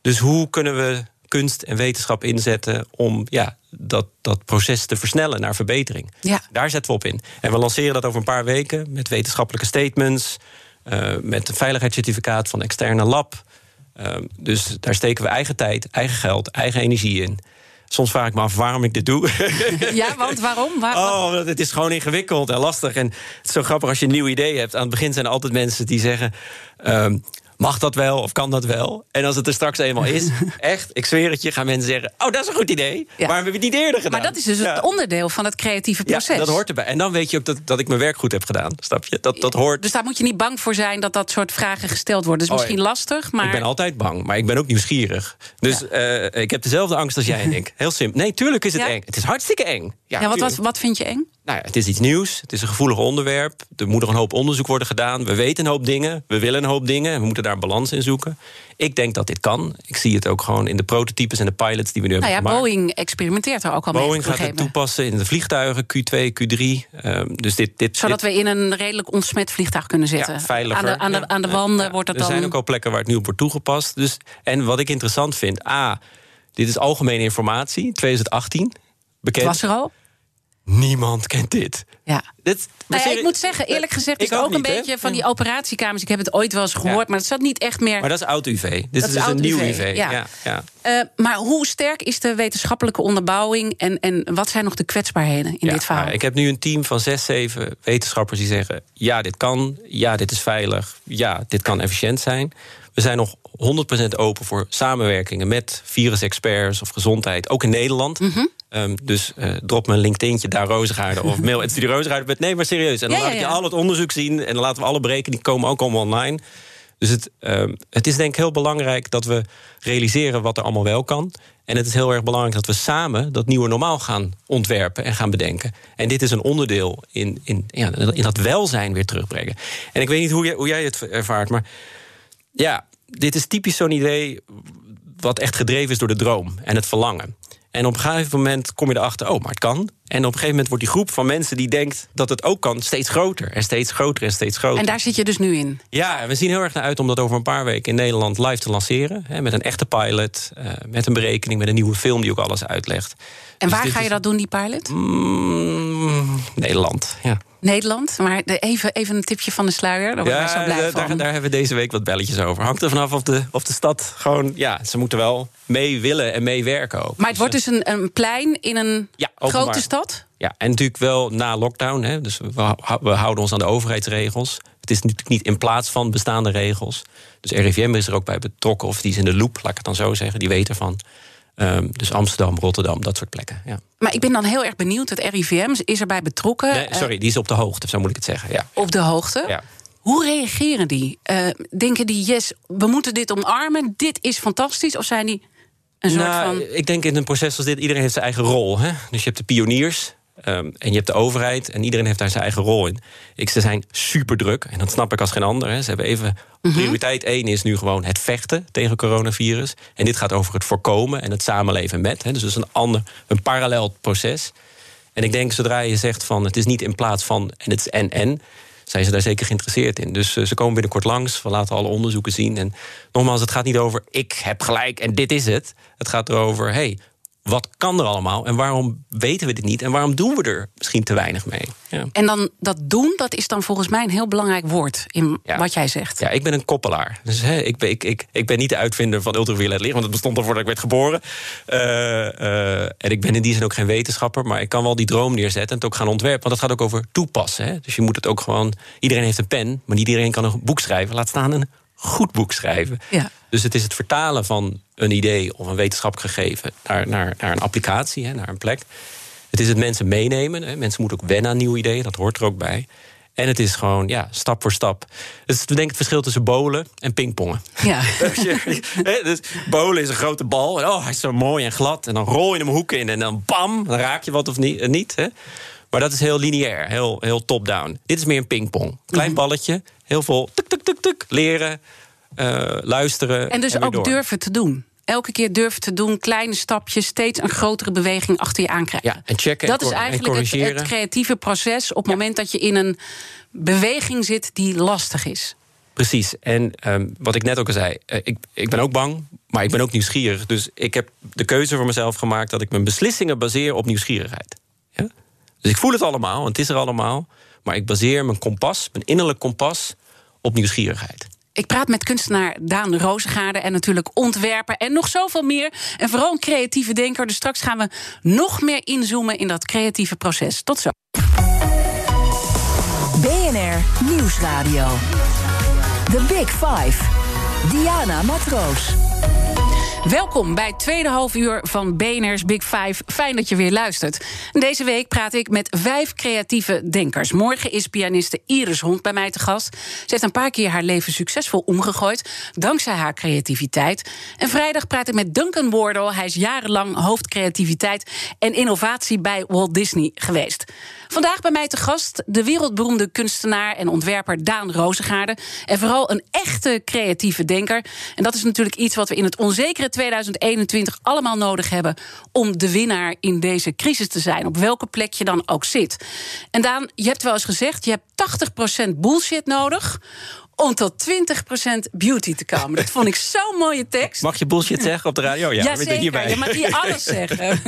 Dus hoe kunnen we kunst en wetenschap inzetten om ja, dat, dat proces te versnellen naar verbetering? Ja. Daar zetten we op in. En we lanceren dat over een paar weken met wetenschappelijke statements, eh, met een veiligheidscertificaat van externe lab. Eh, dus daar steken we eigen tijd, eigen geld, eigen energie in. Soms vraag ik me af waarom ik dit doe. Ja, want waarom? Waar, Oh, want het is gewoon ingewikkeld en lastig. En het is zo grappig als je een nieuw idee hebt. Aan het begin zijn er altijd mensen die zeggen... ehm, mag dat wel of kan dat wel? En als het er straks eenmaal is, echt, ik zweer het je... gaan mensen zeggen, oh, dat is een goed idee. Ja. Waarom heb je het niet eerder gedaan? Maar dat is dus Ja. het onderdeel van het creatieve proces. Ja, dat hoort erbij. En dan weet je ook dat, dat ik mijn werk goed heb gedaan. Snap je? Dat, dat hoort. Dus daar moet je niet bang voor zijn dat dat soort vragen gesteld worden. Dat is Oh, misschien lastig, maar... Ik ben altijd bang, maar ik ben ook nieuwsgierig. Dus eh, ik heb dezelfde angst als jij en ik. Heel simpel. Nee, tuurlijk is het eng. Het is hartstikke eng. ja, wat, wat, wat vind je eng? Nou ja, het is iets nieuws. Het is een gevoelig onderwerp. Er moet nog een hoop onderzoek worden gedaan. We weten een hoop dingen. We willen een hoop dingen. En we moeten daar een balans in zoeken. Ik denk dat dit kan. Ik zie het ook gewoon in de prototypes en de pilots die we nu Nou ja, hebben gemaakt. Boeing experimenteert er ook al mee. Boeing op een gaat het toepassen in de vliegtuigen, Q2, Q3. Ehm, dus dit, dit, Zodat dit- we in een redelijk ontsmet vliegtuig kunnen zitten. Ja, veiliger. Aan de, aan de, Ja, aan de ja, wanden ja. wordt dat er dan... zijn ook al plekken waar het nu op wordt toegepast. Dus, en wat ik interessant vind, A, dit is algemene informatie, 2018, bekend. Het was er al. Niemand kent dit. Ja. dit Nou ja, ik moet zeggen, eerlijk gezegd, Ik is ook, ook een niet, beetje van die operatiekamers. Ik heb het ooit wel eens gehoord, Ja. maar het zat niet echt meer. Maar dat is oud UV. Dit Dat is dus een nieuw UV, UV. ja. Ja. Eh, maar hoe sterk is de wetenschappelijke onderbouwing en, en wat zijn nog de kwetsbaarheden in dit verhaal? nou, ik heb nu een team van zes, zeven wetenschappers die zeggen: ja, dit kan, ja, dit is veilig, ja, dit kan efficiënt zijn. We zijn nog 100% open voor samenwerkingen met virusexperts of gezondheid, ook in Nederland. Mhm. Ehm, dus eh, drop me een LinkedIn'tje daar Rozengaarden of mail at studierozengaarden. Nee, maar serieus. En dan Ja, laat ik je ja. al het onderzoek zien en dan laten we alle berekeningen die komen ook allemaal online. Dus het, ehm, het is denk ik heel belangrijk dat we realiseren wat er allemaal wel kan. En het is heel erg belangrijk dat we samen dat nieuwe normaal gaan ontwerpen en gaan bedenken. En dit is een onderdeel in, in, ja, in dat welzijn weer terugbrengen. En ik weet niet hoe jij, hoe jij het ervaart, maar ja, dit is typisch zo'n idee wat echt gedreven is door de droom en het verlangen. En op een gegeven moment kom je erachter, oh, maar het kan. En op een gegeven moment wordt die groep van mensen die denkt dat het ook kan, steeds groter en steeds groter en steeds groter. En daar zit je dus nu in. Ja, en we zien heel erg naar uit om dat over een paar weken in Nederland live te lanceren. Hè, met een echte pilot, eh, met een berekening, met een nieuwe film die ook alles uitlegt. En Dus waar ga je is- dat doen, die pilot? Mm, Nederland, ja. Nederland. Maar even, even een tipje van de sluier. Daar Ja, zo blij daar, van. daar, hebben we deze week wat belletjes over. Hangt er vanaf of de, of de stad gewoon... Ja, ze moeten wel mee willen en meewerken ook. maar het wordt dus een, een plein in een Ja, grote stad? Ja, en natuurlijk wel na lockdown. Hè, dus we, we houden ons aan de overheidsregels. Het is natuurlijk niet in plaats van bestaande regels. Dus RIVM is er ook bij betrokken, of die is in de loop, laat ik het dan zo zeggen. Die weet ervan. Ehm, dus Amsterdam, Rotterdam, dat soort plekken. Ja. Maar ik ben dan heel erg benieuwd. Het RIVM is erbij betrokken. Nee, eh, sorry, die is op de hoogte, zo moet ik het zeggen. Ja. op de hoogte. Ja. Hoe reageren die? Eh, denken die, yes, we moeten dit omarmen, dit is fantastisch? Of zijn die een soort Nou, van... Ik denk in een proces als dit, iedereen heeft zijn eigen rol. Hè? Dus je hebt de pioniers ehm, en je hebt de overheid... en iedereen heeft daar zijn eigen rol in. Ik, ze zijn super druk, en dat snap ik als geen ander. Hè. Ze hebben even... Prioriteit één is nu gewoon het vechten tegen coronavirus. En dit gaat over het voorkomen en het samenleven met. Hè. Dus dat is een, ander, een parallel proces. En ik denk, zodra je zegt van het is niet in plaats van en het is en-en... zijn ze daar zeker geïnteresseerd in. Dus eh, ze komen binnenkort langs, we laten alle onderzoeken zien. En nogmaals, het gaat niet over ik heb gelijk en dit is het. Het gaat erover, hey, wat kan er allemaal en waarom weten we dit niet... en waarom doen we er misschien te weinig mee? Ja. En dan dat doen, dat is dan volgens mij een heel belangrijk woord in Ja. wat jij zegt. Ja, ik ben een koppelaar. Dus hè, ik, ben, ik, ik, ik ben niet de uitvinder van ultraviolet licht, want het bestond al voordat ik werd geboren. Eh, eh, en ik ben in die zin ook geen wetenschapper, maar ik kan wel die droom neerzetten en het ook gaan ontwerpen. Want dat gaat ook over toepassen. Hè? Dus je moet het ook gewoon. Iedereen heeft een pen, maar niet iedereen kan een boek schrijven. Laat staan een goed boek schrijven. Ja. Dus het is het vertalen van een idee of een wetenschappelijk gegeven naar, naar, naar een applicatie, hè, naar een plek. Het is het mensen meenemen. Hè. Mensen moeten ook wennen aan nieuwe ideeën, dat hoort er ook bij. En het is gewoon, ja, stap voor stap. Het is, denk ik, het verschil tussen bolen en pingpongen. Ja. Dus bolen is een grote bal. En oh, hij is zo mooi en glad. En dan rol je hem hoeken in. En dan bam, dan raak je wat of niet. eh, niet hè. Maar dat is heel lineair, heel, heel top-down. Dit is meer een pingpong. Klein Mhm. balletje, heel veel tuk, tuk, tuk, tuk. Leren, eh, luisteren. En dus weer ook door. durven te doen. elke keer durven te doen, kleine stapjes, steeds een grotere beweging achter je aankrijgen. Ja, en checken Dat en is en eigenlijk het creatieve proces op het moment dat je in een beweging zit die lastig is. Precies. En ehm, wat ik net ook al zei, eh, ik, ik ben ook bang, maar ik ben ook nieuwsgierig. Dus ik heb de keuze voor mezelf gemaakt dat ik mijn beslissingen baseer op nieuwsgierigheid. Ja? Dus ik voel het allemaal, want het is er allemaal. Maar ik baseer mijn kompas, mijn innerlijk kompas, op nieuwsgierigheid. Ik praat met kunstenaar Daan Rozengaarde en natuurlijk ontwerper en nog zoveel meer. En vooral een creatieve denker. Dus straks gaan we nog meer inzoomen in dat creatieve proces. Tot zo. BNR Nieuwsradio. The Big Five. Diana Matroos. Welkom bij tweede half uur van BNR's Big Five. Fijn dat je weer luistert. Deze week praat ik met vijf creatieve denkers. Morgen is pianiste Iris Hond bij mij te gast. Ze heeft een paar keer haar leven succesvol omgegooid... dankzij haar creativiteit. En vrijdag praat ik met Duncan Wardle. Hij is jarenlang hoofdcreativiteit en innovatie bij Walt Disney geweest. Vandaag bij mij te gast de wereldberoemde kunstenaar en ontwerper Daan Rozengaarde. En vooral een echte creatieve denker. En dat is natuurlijk iets wat we in het onzekere 2021 allemaal nodig hebben om de winnaar in deze crisis te zijn, op welke plek je dan ook zit. En Daan, je hebt wel eens gezegd, je hebt 80% bullshit nodig om tot 20% beauty te komen. Dat vond ik zo'n mooie tekst. Mag je bullshit zeggen op de radio? Ja, zeker. hierbij. Je mag hier alles zeggen.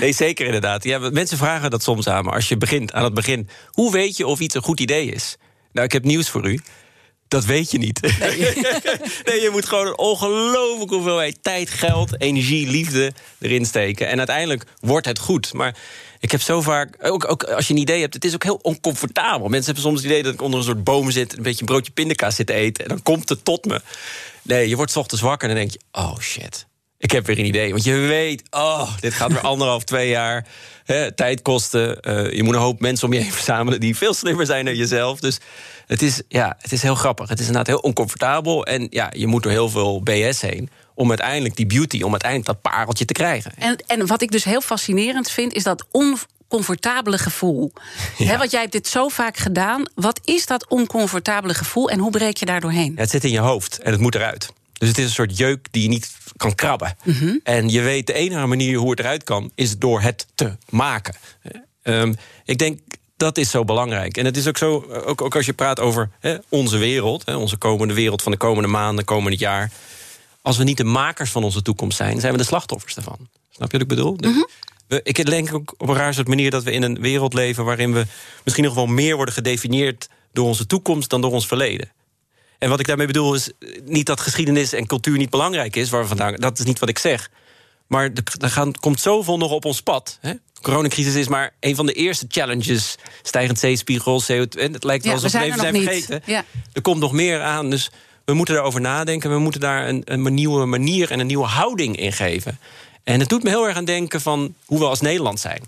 Nee, zeker inderdaad. Ja, mensen vragen dat soms aan me. Als je begint aan het begin, hoe weet je of iets een goed idee is? Nou, ik heb nieuws voor u. Dat weet je niet. Nee, je moet gewoon een ongelooflijke hoeveelheid tijd, geld, energie, liefde erin steken. En uiteindelijk wordt het goed. Maar ik heb zo vaak, ook, ook als je een idee hebt, het is ook heel oncomfortabel. Mensen hebben soms het idee dat ik onder een soort boom zit, een beetje een broodje pindakaas zit te eten. En dan komt het tot me. Nee, je wordt 's ochtends wakker en dan denk je, oh shit. Ik heb weer een idee. Want je weet, oh, dit gaat weer anderhalf, twee jaar. Hè, tijd kosten. Eh, je moet een hoop mensen om je heen verzamelen die veel slimmer zijn dan jezelf. Dus het is, ja, het is heel grappig. Het is inderdaad heel oncomfortabel. En ja, je moet door heel veel BS heen. Om uiteindelijk die beauty, om uiteindelijk dat pareltje te krijgen. En, en wat ik dus heel fascinerend vind, is dat oncomfortabele gevoel. Hè, want jij hebt dit zo vaak gedaan. Wat is dat oncomfortabele gevoel en hoe breek je daar doorheen? Ja, het zit in je hoofd en het moet eruit. Dus het is een soort jeuk die je niet kan krabben. Mhm. En je weet de enige manier hoe het eruit kan, is door het te maken. Ehm, ik denk dat is zo belangrijk. En het is ook zo, ook, ook als je praat over hè, onze wereld, hè, onze komende wereld van de komende maanden, komende jaar. Als we niet de makers van onze toekomst zijn, zijn we de slachtoffers daarvan. Snap je wat ik bedoel? Mhm. We- Ik denk ook op een raar soort manier dat we in een wereld leven waarin we misschien nog wel meer worden gedefinieerd door onze toekomst dan door ons verleden. En wat ik daarmee bedoel is eh, niet dat geschiedenis en cultuur niet belangrijk is, waar we vandaan, dat is niet wat ik zeg. Maar er, gaan, komt zoveel nog op ons pad. Hè? De coronacrisis is maar een van de eerste challenges. Stijgend zeespiegel, CO2. En het lijkt wel Ja, alsof we zijn even er zijn vergeten. Ja. Er komt nog meer aan. Dus we moeten daarover nadenken. We moeten daar een, een nieuwe manier en een nieuwe houding in geven. En het doet me heel erg aan denken van hoe we als Nederland zijn.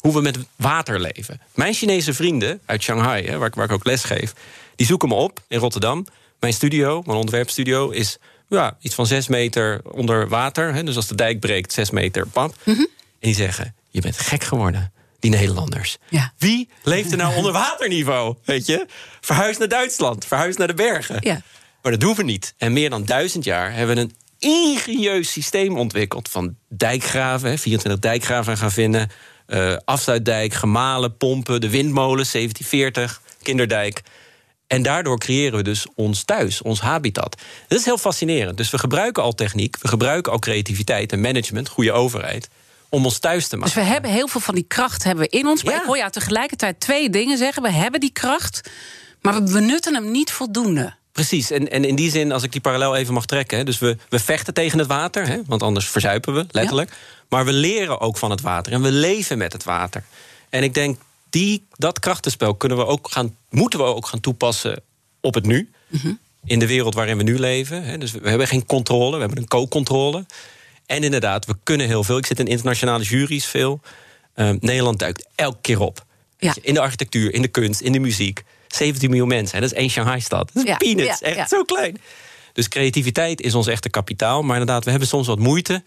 Hoe we met water leven. Mijn Chinese vrienden uit Shanghai, hè, waar, ik, waar ik ook les geef, die zoeken me op in Rotterdam. Mijn studio, mijn ontwerpstudio, is ja, iets van zes meter onder water. Hè, dus als de dijk breekt, zes meter pap. Mhm. En die zeggen: Je bent gek geworden, die Nederlanders. Ja. Wie leeft er nou onder waterniveau? Weet je? Verhuis naar Duitsland, verhuis naar de bergen. Ja. Maar dat doen we niet. En meer dan duizend jaar hebben we een ingenieus systeem ontwikkeld van dijkgraven, hè, 24 dijkgraven gaan vinden, eh afsluitdijk, gemalen, pompen, de windmolen 1740, kinderdijk. En daardoor creëren we dus ons thuis, ons habitat. Dat is heel fascinerend. Dus we gebruiken al techniek, we gebruiken al creativiteit en management, goede overheid, om ons thuis te maken. Dus we hebben heel veel van die kracht hebben we in ons. Maar Ja. ik hoor jou tegelijkertijd twee dingen zeggen. We hebben die kracht, maar we benutten hem niet voldoende. Precies, en, en in die zin, als ik die parallel even mag trekken... Hè, dus we, we vechten tegen het water, hè, want anders verzuipen we, letterlijk. Maar we leren ook van het water en we leven met het water. En ik denk, die, dat krachtenspel kunnen we ook gaan, moeten we ook gaan toepassen op het nu. In de wereld waarin we nu leven. Hè. Dus we, hebben geen controle, we hebben een co-controle. En inderdaad, we kunnen heel veel. Ik zit in internationale juries veel. Ehm, Nederland duikt elke keer op. Ja. In de architectuur, in de kunst, in de muziek. 17 miljoen mensen, dat is één Shanghai-stad. Dat is Ja, peanuts, ja, echt ja. zo klein. Dus creativiteit is ons echte kapitaal. Maar inderdaad, we hebben soms wat moeite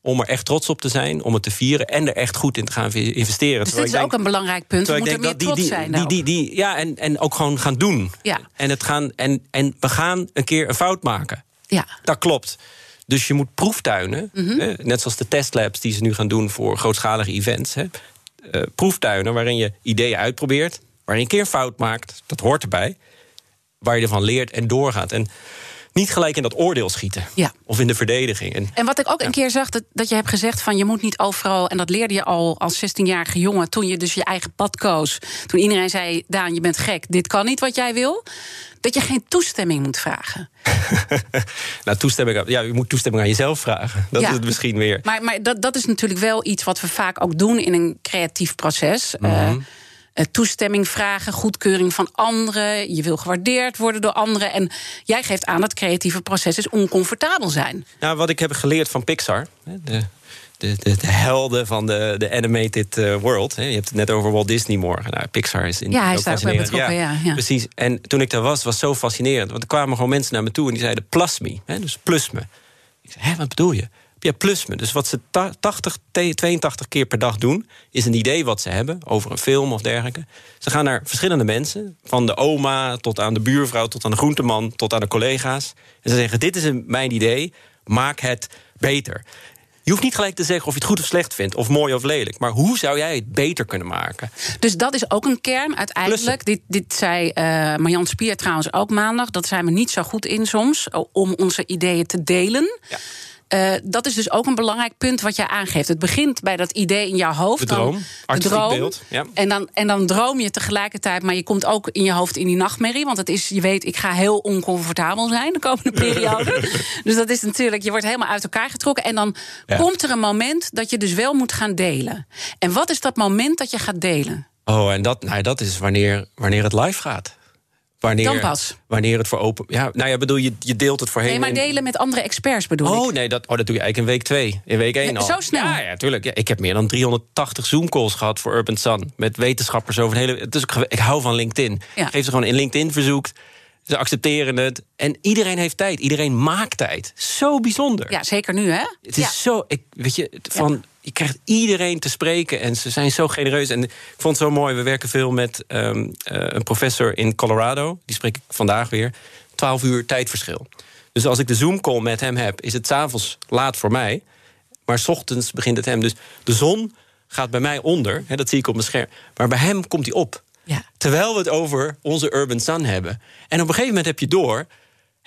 om er echt trots op te zijn, om het te vieren en er echt goed in te gaan investeren. Dus dit is ook een belangrijk punt. We moeten meer trots dat zijn. die, die, die, die, ja, en, en ook gewoon gaan doen. Ja. En, het gaan, en, en we gaan een keer een fout maken. Ja. Dat klopt. Dus je moet proeftuinen, hè, net zoals de testlabs die ze nu gaan doen voor grootschalige events. Hè, eh, proeftuinen waarin je ideeën uitprobeert, waarin je een keer een fout maakt, dat hoort erbij, waar je ervan leert en doorgaat. En niet gelijk in dat oordeel schieten. Ja. Of in de verdediging. En En wat ik ook een keer zag, dat, dat je hebt gezegd van je moet niet overal, en dat leerde je al als 16-jarige jongen, toen je dus je eigen pad koos. Toen iedereen zei, Daan, je bent gek, dit kan niet wat jij wil. Dat je geen toestemming moet vragen. nou, toestemming, ja, je moet toestemming aan jezelf vragen. Dat Ja. is het misschien weer. Maar, maar dat, dat is natuurlijk wel iets wat we vaak ook doen in een creatief proces. Eh, toestemming vragen, goedkeuring van anderen. Je wil gewaardeerd worden door anderen. En jij geeft aan dat creatieve processen oncomfortabel zijn. Nou, wat ik heb geleerd van Pixar, hè, de, de, de, de helden van de, de animated eh, world. Hè. Je hebt het net over Walt Disney morgen. Nou, Pixar is in Ja, hij ook is daar ook bij fascinerend. betrokken, ja, ja. Precies. En toen ik daar was, was zo fascinerend. Want er kwamen gewoon mensen naar me toe en die zeiden: plus me. Hè, dus plus me. Ik zei: Hé, wat bedoel je? Ja, plus me. Dus wat ze ta- 80, te- 82 keer per dag doen, is een idee wat ze hebben over een film of dergelijke. Ze gaan naar verschillende mensen, van de oma tot aan de buurvrouw, tot aan de groenteman, tot aan de collega's. En ze zeggen: Dit is een, mijn idee, maak het beter. Je hoeft niet gelijk te zeggen of je het goed of slecht vindt, of mooi of lelijk. Maar hoe zou jij het beter kunnen maken? Dus dat is ook een kern uiteindelijk. Dit, dit zei eh Marjan Spier trouwens ook maandag. Dat zijn we niet zo goed in soms, om onze ideeën te delen. Ja. Eh, dat is dus ook een belangrijk punt wat jij aangeeft. Het begint bij dat idee in jouw hoofd. De dan- droom, artistiek beeld, ja. En, dan, en dan droom je tegelijkertijd, maar je komt ook in je hoofd in die nachtmerrie. Want het is, je weet, ik ga heel oncomfortabel zijn de komende periode. dus dat is natuurlijk, je wordt helemaal uit elkaar getrokken. En dan Ja. komt er een moment dat je dus wel moet gaan delen. En wat is dat moment dat je gaat delen? Oh, en dat, nou, dat is wanneer, wanneer het live gaat. Wanneer, Dan pas. Wanneer het voor open. Ja, nou ja, bedoel je, je deelt het voorheen. Nee, maar in- delen met andere experts bedoel ik. Oh nee, dat, oh, dat doe je eigenlijk in week twee. In week één al. zo snel? Ja, ja, tuurlijk. Ja, ik heb meer dan 380 Zoom-calls gehad voor Urban Sun. Met wetenschappers over het hele... Dus ik, ik hou van LinkedIn. Ja. Geef ze gewoon een LinkedIn-verzoek. Ze accepteren het. En iedereen heeft tijd. Iedereen maakt tijd. Zo bijzonder. Ja, zeker nu, hè? Het is ja. zo, ik, weet je, van, je krijgt iedereen te spreken en ze zijn zo genereus. En ik vond het zo mooi, we werken veel met ehm, eh, een professor in Colorado. Die spreek ik vandaag weer. 12 uur tijdverschil. Dus als ik de Zoom-call met hem heb, is het s'avonds laat voor mij. Maar 's ochtends begint het hem. Dus de zon gaat bij mij onder, hè, dat zie ik op mijn scherm. Maar bij hem komt hij op. Ja. Terwijl we het over onze urban sun hebben. En op een gegeven moment heb je door...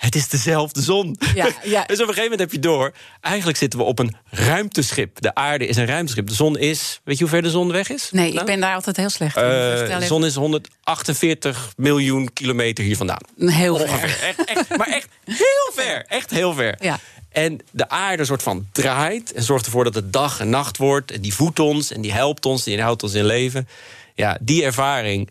het is dezelfde zon. Ja, ja. dus op een gegeven moment heb je door... eigenlijk zitten we op een ruimteschip. De aarde is een ruimteschip. De zon is... weet je hoe ver de zon weg is? Nee, ik Nou? ben daar altijd heel slecht in. Eh, Vertel de even. zon is 148 miljoen kilometer hier vandaan. Heel ver. Echt, echt, maar echt heel ver. Echt heel ver. Ja. En de aarde soort van draait en zorgt ervoor dat het dag en nacht wordt. En die voedt ons en die helpt ons, die houdt ons in leven. Ja, die ervaring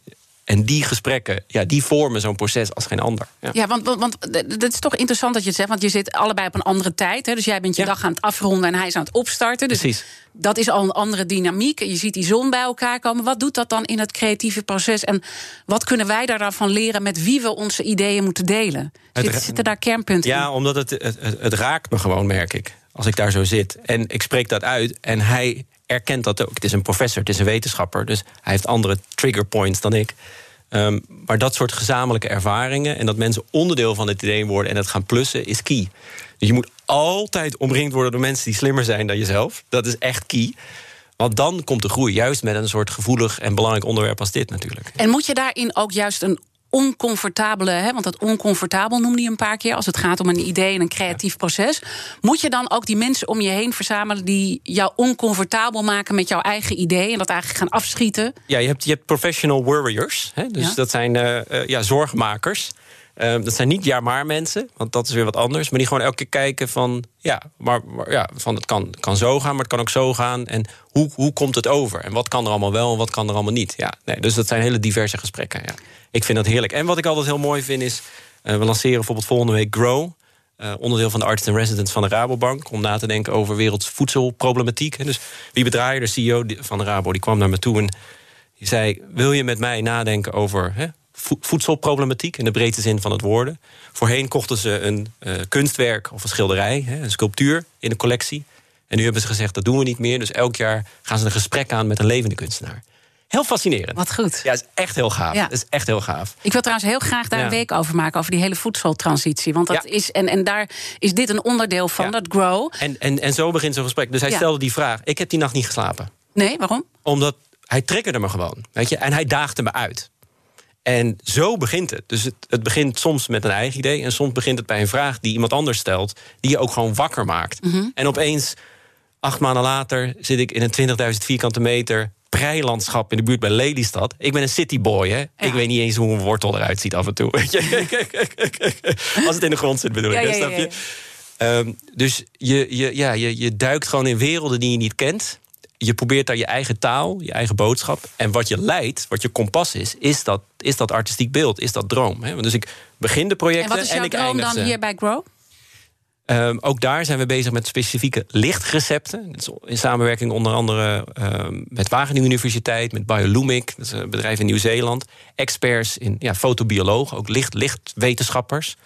en die gesprekken, ja, die vormen zo'n proces als geen ander. Ja. Ja, want, want, want d- het is toch interessant dat je het zegt. Want je zit allebei op een andere tijd. Hè? Dus jij bent je Ja. dag aan het afronden en hij is aan het opstarten. Dus Precies. dat is al een andere dynamiek. Je ziet die zon bij elkaar komen. Wat doet dat dan in het creatieve proces? En wat kunnen wij daarvan leren met wie we onze ideeën moeten delen? Zit, zitten daar kernpunten in? Ja, omdat het, het raakt me gewoon, merk ik. Als ik daar zo zit. En ik spreek dat uit. En hij erkent dat ook. Het is een professor, het is een wetenschapper. Dus hij heeft andere trigger points dan ik. Ehm, maar dat soort gezamenlijke ervaringen... en dat mensen onderdeel van het idee worden... en het gaan plussen, is key. Dus je moet altijd omringd worden door mensen... die slimmer zijn dan jezelf. Dat is echt key. Want dan komt de groei. Juist met een soort gevoelig en belangrijk onderwerp als dit natuurlijk. En moet je daarin ook juist een oncomfortabele, hè, want dat oncomfortabel noemde je een paar keer als het gaat om een idee en een creatief proces. Moet je dan ook die mensen om je heen verzamelen die jou oncomfortabel maken met jouw eigen idee en dat eigenlijk gaan afschieten? Ja, je hebt, je hebt professional worriers. Hè? Dus Ja. dat zijn eh, eh, ja, zorgmakers. Eh, dat zijn niet ja-maar mensen, want dat is weer wat anders. Maar die gewoon elke keer kijken van... ja, maar, ja, van het kan, kan zo gaan, maar het kan ook zo gaan. En hoe, hoe komt het over? En wat kan er allemaal wel en wat kan er allemaal niet? Ja, nee, dus dat zijn hele diverse gesprekken. Ja. Ik vind dat heerlijk. En wat ik altijd heel mooi vind is... eh, we lanceren bijvoorbeeld volgende week Grow... eh, onderdeel van de Artist in Residence van de Rabobank... om na te denken over wereldvoedselproblematiek. Dus wie bedraaier, de CEO van de Rabo, die kwam naar me toe... en die zei, wil je met mij nadenken over hè, voedselproblematiek... in de breedste zin van het woorden? Voorheen kochten ze een eh, kunstwerk of een schilderij, hè, een sculptuur... in de collectie. En nu hebben ze gezegd, dat doen we niet meer. Dus elk jaar gaan ze een gesprek aan met een levende kunstenaar. heel fascinerend. Wat goed. Ja, is echt heel gaaf. Ja. is echt heel gaaf. Ik wil trouwens heel graag daar Ja. een week over maken, over die hele voedseltransitie. Want dat Ja. is, en, en daar is dit een onderdeel van, Ja. dat grow. En, en, en zo begint zo'n gesprek. Dus hij stelde die vraag. Ik heb die nacht niet geslapen. Nee, waarom? Omdat hij triggerde me gewoon. Weet je? En hij daagde me uit. En zo begint het. Dus het, het begint soms met een eigen idee. En soms begint het bij een vraag die iemand anders stelt. Die je ook gewoon wakker maakt. Mhm. En opeens, acht maanden later, zit ik in een 20.000 vierkante meter preilandschap in de buurt bij Lelystad. Ik ben een cityboy, hè? Ik weet niet eens hoe een wortel eruit ziet af en toe. Als het in de grond zit, bedoel ik. hè, ja, ja, snap je? Ehm, dus je, je, ja, je, je duikt gewoon in werelden die je niet kent. Je probeert daar je eigen taal, je eigen boodschap. En wat je leidt, wat je kompas is, is dat, is dat artistiek beeld, is dat droom. Hè? Dus ik begin de En projecten wat is jouw ik droom dan ze. hier bij Grow? Ehm, ook daar zijn we bezig met specifieke lichtrecepten. In samenwerking onder andere ehm, met Wageningen Universiteit, met Biolumic, dat is een bedrijf in Nieuw-Zeeland. Experts in ja, fotobiologen, ook licht, lichtwetenschappers.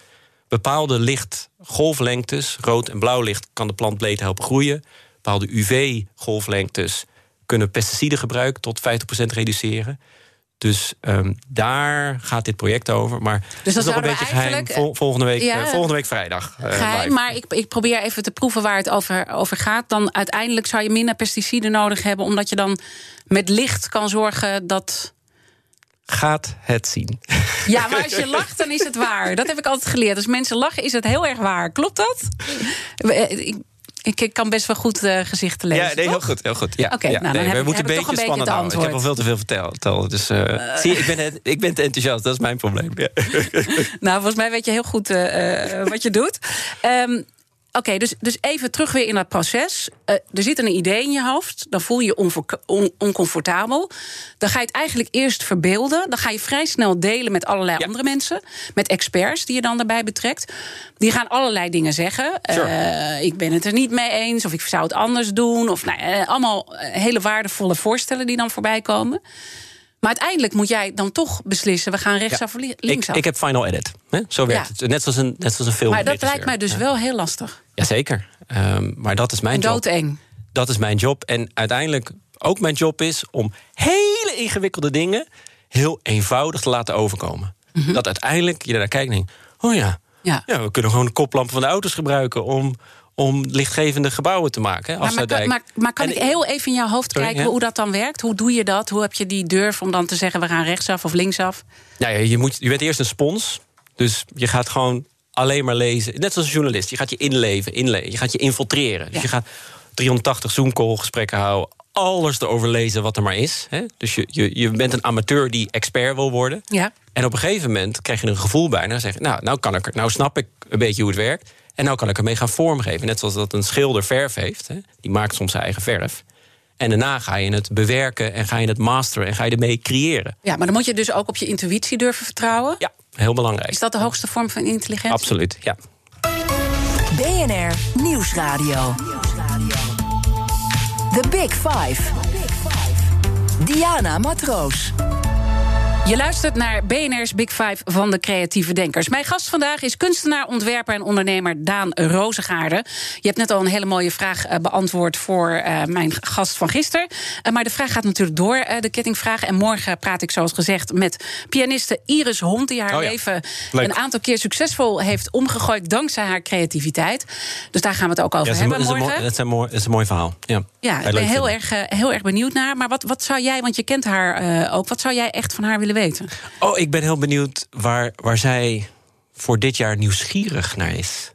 Bepaalde lichtgolflengtes, rood en blauw licht, kan de plant beter helpen groeien. Bepaalde UV-golflengtes kunnen pesticiden gebruik tot 50% reduceren. Dus ehm, daar gaat dit project over. Maar Dus dat is nog een beetje geheim. Vol- volgende, week, ja, eh, volgende week vrijdag. eh, Geheim, live. maar ik, ik probeer even te proeven waar het over, over gaat. Dan uiteindelijk zou je minder pesticiden nodig hebben, omdat je dan met licht kan zorgen dat. gaat het zien. Ja, maar als je lacht, dan is het waar. Dat heb ik altijd geleerd. Als mensen lachen, is het heel erg waar. Klopt dat? Ik, kan best wel goed eh, gezichten lezen. Ja, nee, heel goed, heel goed. Ja, Oké, ja, nou, dan nee, we moeten heb een toch beetje een beetje spannend het houden. Ik heb al veel te veel verteld. Dus, eh, zie je, ik ben, het- ik ben te enthousiast, dat is mijn probleem. Ja. Nou, volgens mij weet je heel goed eh, eh, wat je doet. Ehm, Oké, dus, dus even terug weer in dat proces. Eh, er zit een idee in je hoofd. Dan voel je je on- oncomfortabel. Dan ga je het eigenlijk eerst verbeelden. Dan ga je vrij snel delen met allerlei andere mensen. Met experts die je dan daarbij betrekt. Die gaan allerlei dingen zeggen. Sure. Eh, ik ben het er niet mee eens. Of ik zou het anders doen. Of nou, eh, allemaal hele waardevolle voorstellen die dan voorbij komen. Maar uiteindelijk moet jij dan toch beslissen: we gaan rechtsaf of li- Ik, linksaf. ik heb final edit. Hè? Zo werkt Ja. het. Net zoals een, net zoals een film. maar dat lijkt mij dus wel heel lastig. Jazeker. Ehm maar dat is mijn job. doodeng. Dat is mijn job. En uiteindelijk ook mijn job is om hele ingewikkelde dingen heel eenvoudig te laten overkomen. Dat uiteindelijk je naar kijkt en denkt: oh ja, Mhm. Ja. ja, we kunnen gewoon de koplampen van de auto's gebruiken om, om lichtgevende gebouwen te maken. Hè, Maar, maar, maar, maar kan En ik heel even in jouw hoofd Sorry, kijken ja? hoe dat dan werkt? Hoe doe je dat? Hoe heb je die durf om dan te zeggen: we gaan rechtsaf of linksaf? Nou ja, je, moet, je bent eerst een spons. Dus je gaat gewoon alleen maar lezen. Net zoals een journalist. Je gaat je inleven, inleven. Je gaat je infiltreren. Dus je gaat 380 Zoom-call gesprekken houden. Alles erover lezen wat er maar is. Hè? Dus je, je, je bent een amateur die expert wil worden. Ja. En op een gegeven moment krijg je een gevoel bij. En dan zeg je, nou, nou, kan ik nou snap ik een beetje hoe het werkt. En nou kan ik ermee gaan vormgeven. Net zoals dat een schilder verf heeft. Hè? Die maakt soms zijn eigen verf. En daarna ga je het bewerken en ga je het masteren en ga je ermee creëren. ja, maar dan moet je dus ook op je intuïtie durven vertrouwen. Ja, heel belangrijk. Is dat de hoogste vorm van intelligentie? Absoluut, ja. BNR Nieuwsradio. The Big Five. Diana Matroos. Je luistert naar BNR's Big Five van de creatieve denkers. Mijn gast vandaag is kunstenaar, ontwerper en ondernemer Daan Rozengaarde. Je hebt net al een hele mooie vraag eh, beantwoord voor eh, mijn gast van gisteren. Eh, maar de vraag gaat natuurlijk door, de kettingvraag. En morgen praat ik zoals gezegd met pianiste Iris Hond... die haar Oh ja, leven leuk. een aantal keer succesvol heeft omgegooid... dankzij haar creativiteit. Dus daar gaan we het ook over Ja, hebben dat, is een morgen. mooi, dat, is een mooi, dat is een mooi verhaal. Ja, Ja, ik ben heel erg, heel erg benieuwd naar. Maar wat, wat zou jij, want je kent haar ook... wat zou jij echt van haar willen weten? Oh, ik ben heel benieuwd waar, waar zij voor dit jaar nieuwsgierig naar is.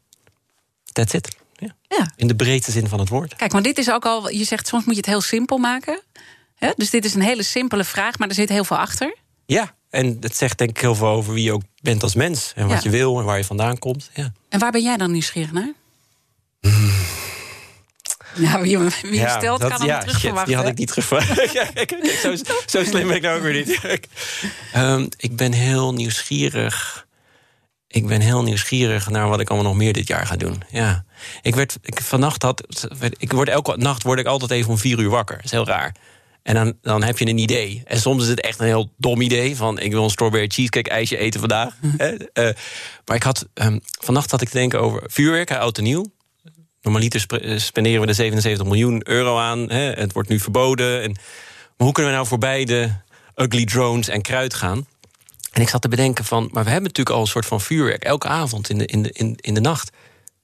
That's it. Ja. Ja. In de breedste zin van het woord. Kijk, maar dit is ook al. Je zegt soms moet je het heel simpel maken. Hè? Dus dit is een hele simpele vraag, maar er zit heel veel achter. Ja, en het zegt denk ik heel veel over wie je ook bent als mens. En wat Ja. je wil en waar je vandaan komt. Ja. En waar ben jij dan nieuwsgierig naar? Ja, wie, wie je stelt, dat- kan dan ja, die had ik niet gevraagd. Ja, kijk, kijk, zo, zo slim ben ik nou ook weer niet. Ehm, ik ben heel nieuwsgierig. Ik ben heel nieuwsgierig naar wat ik allemaal nog meer dit jaar ga doen. Ja. Ik werd, ik, vannacht had, ik word elke nacht word ik altijd even om vier uur wakker. Dat is heel raar. En dan, dan heb je een idee. En soms is het echt een heel dom idee. Van ik wil een strawberry cheesecake ijsje eten vandaag. Hè? Eh, maar ik had, ehm, vannacht had ik te denken over vuurwerk, oud en nieuw. Normaliter sp- eh, spenderen we er 77 miljoen euro aan. Hè? Het wordt nu verboden. En, hoe kunnen we nou voorbij de ugly drones en kruid gaan? En ik zat te bedenken van, maar we hebben natuurlijk al een soort van vuurwerk elke avond in de, in de, in, in de nacht.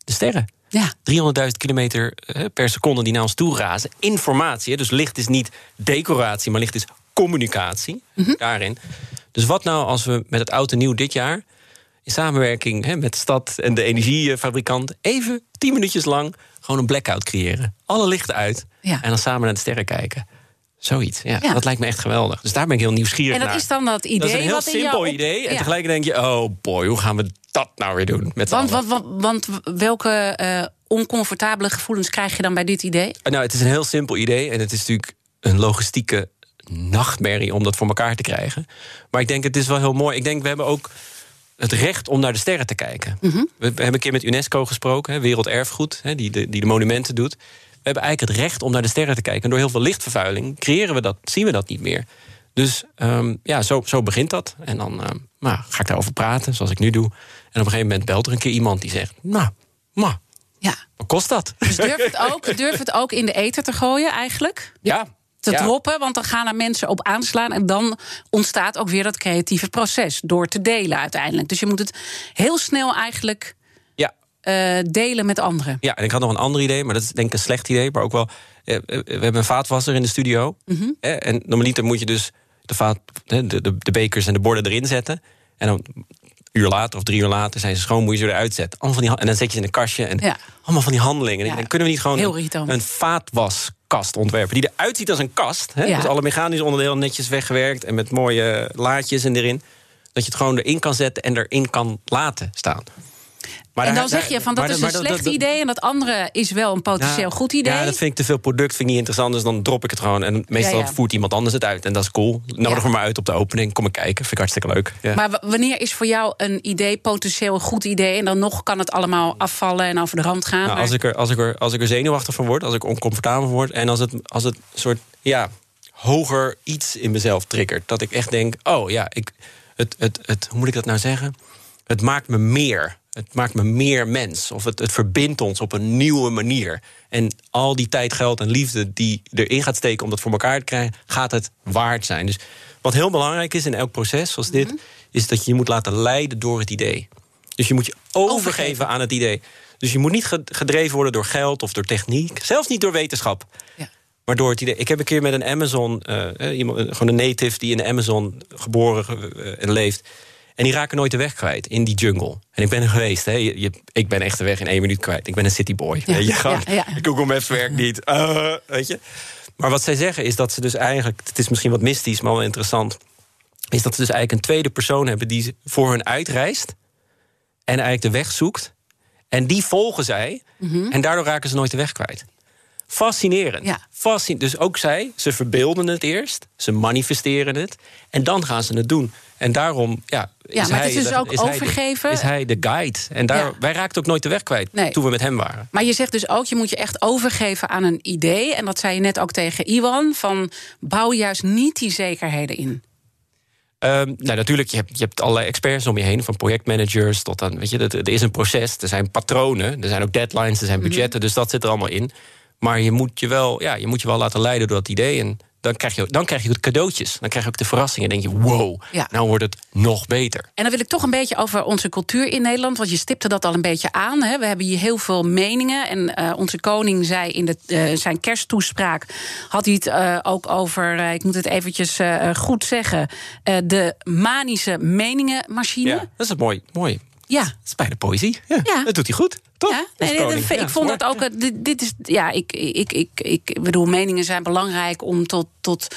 De sterren. Ja. 300.000 kilometer eh, per seconde die naar ons toe razen. Informatie, dus licht is niet decoratie, maar licht is communicatie daarin. Dus wat nou als we met het oude nieuw dit jaar... in samenwerking hè, met de stad en de energiefabrikant... even tien minuutjes lang gewoon een blackout creëren. Alle lichten uit Ja. en dan samen naar de sterren kijken. Zoiets, ja, Ja. Dat lijkt me echt geweldig. Dus daar ben ik heel nieuwsgierig En dat naar. is dan dat idee Dat is een heel wat simpel op- idee. En tegelijk denk je, oh boy, hoe gaan we dat nou weer doen? Met Want, want, want, want welke eh, oncomfortabele gevoelens krijg je dan bij dit idee? Nou, het is een heel simpel idee. En het is natuurlijk een logistieke nachtmerrie om dat voor elkaar te krijgen. Maar ik denk, het is wel heel mooi. Ik denk, we hebben ook het recht om naar de sterren te kijken. Mhm. We we hebben een keer met UNESCO gesproken, hè, Werelderfgoed, hè, die, de, die de monumenten doet. We hebben eigenlijk het recht om naar de sterren te kijken. En door heel veel lichtvervuiling creëren we dat, zien we dat niet meer. Dus ehm, ja, zo, zo begint dat. En dan ehm, nou, ga ik daarover praten, zoals ik nu doe. En op een gegeven moment belt er een keer iemand die zegt... nou, ma, Ja. wat kost dat? Dus durf het ook, durf het ook in de ether te gooien eigenlijk? ja. Te ja. droppen, want dan gaan er mensen op aanslaan... en dan ontstaat ook weer dat creatieve proces... door te delen uiteindelijk. Dus je moet het heel snel eigenlijk Ja, eh, delen met anderen. Ja, en ik had nog een ander idee, maar dat is denk ik een slecht idee. Maar ook wel, eh, eh, we hebben een vaatwasser in de studio. Mhm. Eh, En normaliter moet je dus de, vaat, de, de, de bekers en de borden erin zetten. En dan een uur later of drie uur later zijn ze schoon, moet je ze eruit zetten. Allemaal van die, en dan zet je ze in een kastje. En Ja. allemaal van die handelingen. En Ja. denk, kunnen we niet gewoon Heel een, irritant. Vaatwaskast ontwerpen... die eruit ziet als een kast. Hè? Ja. Dus alle mechanische onderdelen netjes weggewerkt... en met mooie laadjes en erin. Dat je het gewoon erin kan zetten en erin kan laten staan. Maar en daar- dan zeg je van dat is een slecht idee... en dat andere is wel een potentieel goed idee. Ja, dat vind ik te veel product, vind ik niet interessant. Dus dan drop ik het gewoon. En meestal Ja, ja. voert iemand anders het uit. En dat is cool. Nodig me maar uit op de opening. Kom ik kijken. Vind ik hartstikke leuk. Maar wanneer is voor jou een idee potentieel een goed idee... en dan nog kan het allemaal afvallen en over de rand gaan? Nou, maar- als, ik er, als, ik er, als ik er zenuwachtig van word, als ik oncomfortabel van word... en als het, als het soort ja, hoger iets in mezelf triggert. Dat ik echt denk, oh ja, ik, het, het, het, hoe moet ik dat nou zeggen? Het maakt me meer. Het maakt me meer mens. Of het, het verbindt ons op een nieuwe manier. En al die tijd, geld en liefde die erin gaat steken om dat voor elkaar te krijgen, gaat het waard zijn. Dus wat heel belangrijk is in elk proces zoals dit, is dat je je moet laten leiden door het idee. Dus je moet je overgeven, Overgeven. aan het idee. Dus je moet niet ge- gedreven worden door geld of door techniek, zelfs niet door wetenschap. Ja. Maar door het idee. Ik heb een keer met een Amazon, eh, eh, iemand, eh, gewoon een native die in de Amazon geboren en leeft. En die raken nooit de weg kwijt in die jungle. En ik ben er geweest. Hè. Je, je- ik ben echt de weg in één minuut kwijt. Ik ben een cityboy. Ja, je, gewoon, ja, ja. Google Maps werkt niet. Eh, weet je. Maar wat zij zeggen is dat ze dus eigenlijk... het is misschien wat mystisch, maar wel interessant... is dat ze dus eigenlijk een tweede persoon hebben... die voor hun uitreist en eigenlijk de weg zoekt. En die volgen zij. En daardoor raken ze nooit de weg kwijt. Fascinerend. Ja. Fascin dus ook zij, ze verbeelden het eerst. Ze manifesteren het. En dan gaan ze het doen. En daarom, ja... Ja, is maar het hij, is dus ook is hij de- overgeven. is hij de guide. En daar, Ja. wij raakten ook nooit de weg kwijt Nee. toen we met hem waren. Maar je zegt dus ook, je moet je echt overgeven aan een idee. En dat zei je net ook tegen Iwan. Van bouw juist niet die zekerheden in. Ehm, nou, natuurlijk, je hebt, je hebt allerlei experts om je heen, van projectmanagers tot aan, weet je, er is een proces, er zijn patronen, er zijn ook deadlines, er zijn Mhm. budgetten, dus dat zit er allemaal in. Maar je moet je wel, ja, je moet je wel laten leiden door dat idee. En dan krijg je, dan krijg je ook cadeautjes. Dan krijg je ook de verrassingen. En denk je, wow, Ja. nou wordt het nog beter. En dan wil ik toch een beetje over onze cultuur in Nederland. Want je stipte dat al een beetje aan. Hè. We hebben hier heel veel meningen. En eh, onze koning zei in de, eh, zijn kersttoespraak... had hij het eh, ook over, ik moet het eventjes goed zeggen... de manische meningenmachine. Ja, dat is het mooi. mooi. Ja. Dat is bijna poëzie. Ja, Ja. Dat doet hij goed, toch? Ja, nee, Ja, ik vond dat ook. eh, Dit, dit is, ja, ik, ik, ik, ik bedoel, meningen zijn belangrijk om tot, tot,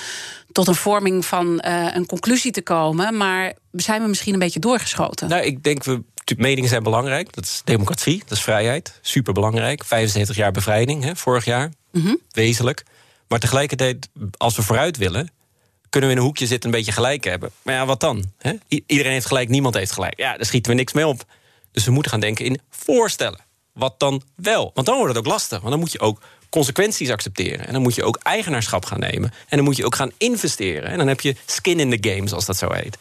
tot een vorming van eh, een conclusie te komen. Maar zijn we misschien een beetje doorgeschoten? Nou, ik denk, we, meningen zijn belangrijk. Dat is democratie, dat is vrijheid. Super belangrijk. 75 jaar bevrijding, hè, vorig jaar. Mhm. Wezenlijk. Maar tegelijkertijd, als we vooruit willen... kunnen we in een hoekje zitten een beetje gelijk hebben. Maar ja, wat dan? Iedereen heeft gelijk, niemand heeft gelijk. Ja, daar schieten we niks mee op. Dus we moeten gaan denken in voorstellen. Wat dan wel? Want dan wordt het ook lastig. Want dan moet je ook consequenties accepteren. En dan moet je ook eigenaarschap gaan nemen. En dan moet je ook gaan investeren. En dan heb je skin in the game, zoals dat zo heet.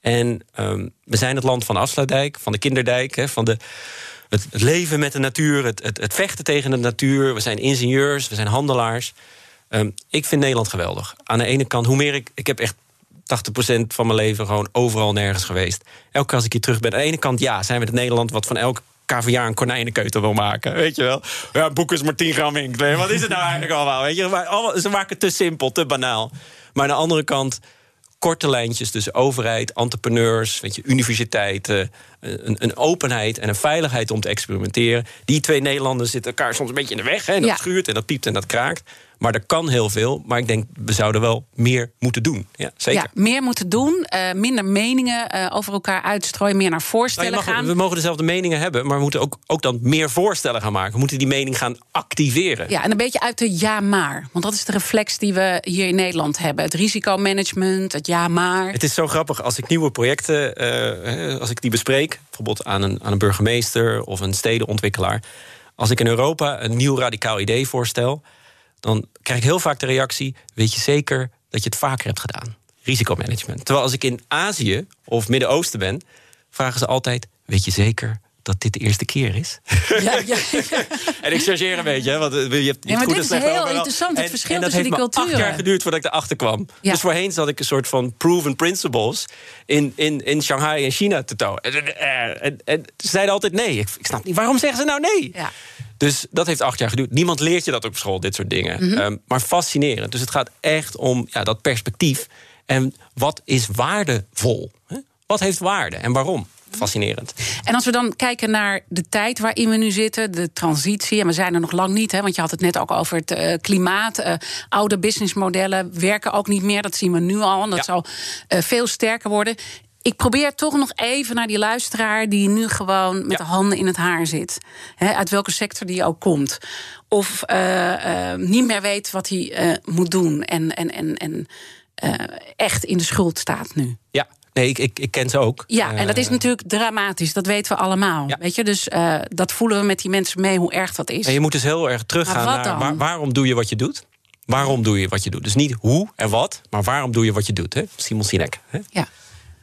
En ehm, we zijn het land van de afsluitdijk, van de kinderdijk, van de, het, het leven met de natuur, het, het, het vechten tegen de natuur. We zijn ingenieurs, we zijn handelaars. Ehm, ik vind Nederland geweldig. Aan de ene kant, hoe meer ik. Ik heb echt 80% van mijn leven gewoon overal nergens geweest. Elke keer als ik hier terug ben. Aan de ene kant, ja, zijn we het Nederland wat van elk KVA een konijnenkeutel wil maken. Weet je wel? Ja, boek is maar 10 gram inkt. Nee, wat is het nou eigenlijk allemaal? Weet je? Maar ze maken het te simpel, te banaal. Maar aan de andere kant korte lijntjes tussen overheid, entrepreneurs, weet je, universiteiten. Een, een, openheid en een veiligheid om te experimenteren. Die twee Nederlanders zitten elkaar soms een beetje in de weg. Hè, en dat Ja. schuurt en dat piept en dat kraakt. Maar er kan heel veel. Maar ik denk, we zouden wel meer moeten doen. Ja, zeker. Ja, meer moeten doen, eh, minder meningen eh, over elkaar uitstrooien, meer naar Nou, voorstellen mag- gaan. we mogen dezelfde meningen hebben, maar we moeten ook, ook dan meer voorstellen gaan maken. We moeten die mening gaan activeren. Ja, en een beetje uit de ja maar. Want dat is de reflex die we hier in Nederland hebben. Het risicomanagement, het ja maar. Het is zo grappig als ik nieuwe projecten, eh, als ik die bespreek, bijvoorbeeld aan een, aan een burgemeester of een stedenontwikkelaar. Als ik in Europa een nieuw radicaal idee voorstel, dan krijg ik heel vaak de reactie: weet je zeker dat je het vaker hebt gedaan? Risicomanagement. Terwijl als ik in Azië of Midden-Oosten ben, vragen ze altijd: weet je zeker dat dit de eerste keer is? Ja, ja, ja. En ik chargeer een beetje, hè, want eh, je hebt, hebt Ja, maar goed dit en is heel overal. interessant, het En- verschil en dat tussen heeft die me acht culturen. jaar geduurd voordat ik erachter kwam. Dus voorheen zat ik een soort van proven principles in, in, in Shanghai en China te tonen. En, en, en, en ze zeiden altijd nee. Ik, ik snap niet, waarom zeggen ze nou nee? Dus dat heeft acht jaar geduurd. Niemand leert je dat op school, dit soort dingen. Mhm. Ehm, maar fascinerend. Dus het gaat echt om ja, dat perspectief. En wat is waardevol? Hè? Wat heeft waarde en waarom? Fascinerend. En als we dan kijken naar de tijd waarin we nu zitten, de transitie, en we zijn er nog lang niet, hè, want je had het net ook over het eh, klimaat. eh, oude businessmodellen werken ook niet meer, dat zien we nu al. En dat Ja. zal eh, veel sterker worden. Ik probeer toch nog even naar die luisteraar die nu gewoon met Ja. de handen in het haar zit. Uit welke sector die ook komt. Of eh, eh, niet meer weet wat hij eh, moet doen. En, en, en, en echt in de schuld staat nu. Ja, nee, ik, ik, ik ken ze ook. Ja, en dat is natuurlijk dramatisch. Dat weten we allemaal. Ja. Weet je? Dus dat voelen we met die mensen mee, hoe erg dat is. En je moet dus heel erg teruggaan naar waar- waarom doe je wat je doet? Waarom doe je wat je doet? Dus niet hoe en wat, maar waarom doe je wat je doet? Hè? Simon Sinek. Hè? Ja.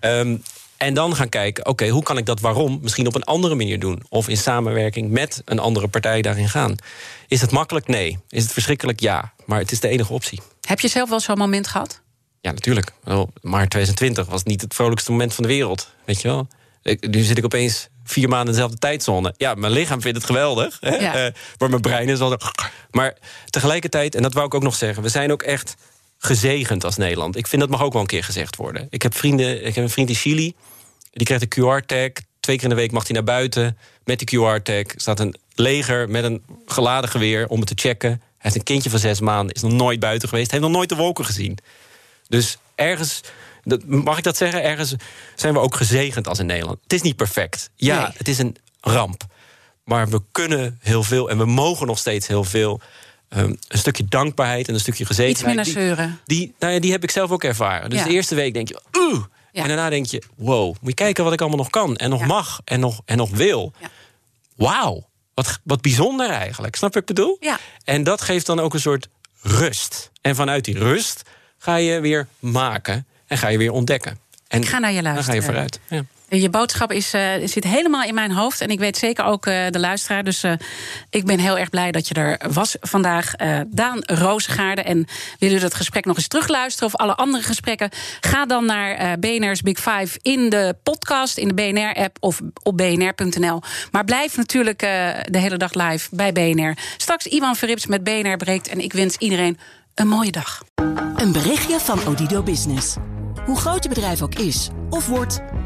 Ehm, en dan gaan kijken, oké, hoe kan ik dat waarom misschien op een andere manier doen? Of in samenwerking met een andere partij daarin gaan. Is het makkelijk? Nee. Is het verschrikkelijk? Ja. Maar het is de enige optie. Heb je zelf wel zo'n moment gehad? Ja, natuurlijk. Wel, maar 2020 was niet het vrolijkste moment van de wereld. Weet je wel? Ik, nu zit ik opeens vier maanden in dezelfde tijdzone. Ja, mijn lichaam vindt het geweldig. Hè? Ja. Eh, maar mijn brein is al... Maar tegelijkertijd, en dat wou ik ook nog zeggen... we zijn ook echt gezegend als Nederland. Ik vind dat mag ook wel een keer gezegd worden. Ik heb, vrienden, ik heb een vriend in Chili. Die krijgt een QR-tag. Twee keer in de week mag hij naar buiten. Met die QR-tag staat een leger met een geladen geweer... om het te checken. Hij heeft een kindje van zes maanden, is nog nooit buiten geweest... heeft nog nooit de wolken gezien. Dus ergens, dat, mag ik dat zeggen? Ergens zijn we ook gezegend als in Nederland. Het is niet perfect. Ja, Nee. het is een ramp. Maar we kunnen heel veel en we mogen nog steeds heel veel. Ehm, een stukje dankbaarheid en een stukje gezegenheid. Iets minder die- zeuren. Die, nou ja, die heb ik zelf ook ervaren. Dus Ja. de eerste week denk je, oeh. Ja. En daarna denk je, wow, moet je kijken wat ik allemaal nog kan. En nog Ja. mag en nog, en nog wil. Wauw, wat, wat bijzonder eigenlijk. Snap je wat ik bedoel? Ja. En dat geeft dan ook een soort rust. En vanuit die rust ga je weer maken en ga je weer ontdekken. En Ik ga naar je Dan ga luisteren. je vooruit. Ja. Je boodschap is, eh, zit helemaal in mijn hoofd. En ik weet zeker ook eh, de luisteraar. Dus eh, ik ben heel erg blij dat je er was vandaag. Daan Roosgaarde. En willen u dat gesprek nog eens terugluisteren... of alle andere gesprekken? Ga dan naar BNR's Big Five in de podcast... in de BNR-app of op bnr.nl. Maar blijf natuurlijk de hele dag live bij BNR. Straks Ivan Verrips met BNR breekt. En ik wens iedereen een mooie dag. Een berichtje van Odido Business. Hoe groot je bedrijf ook is of wordt,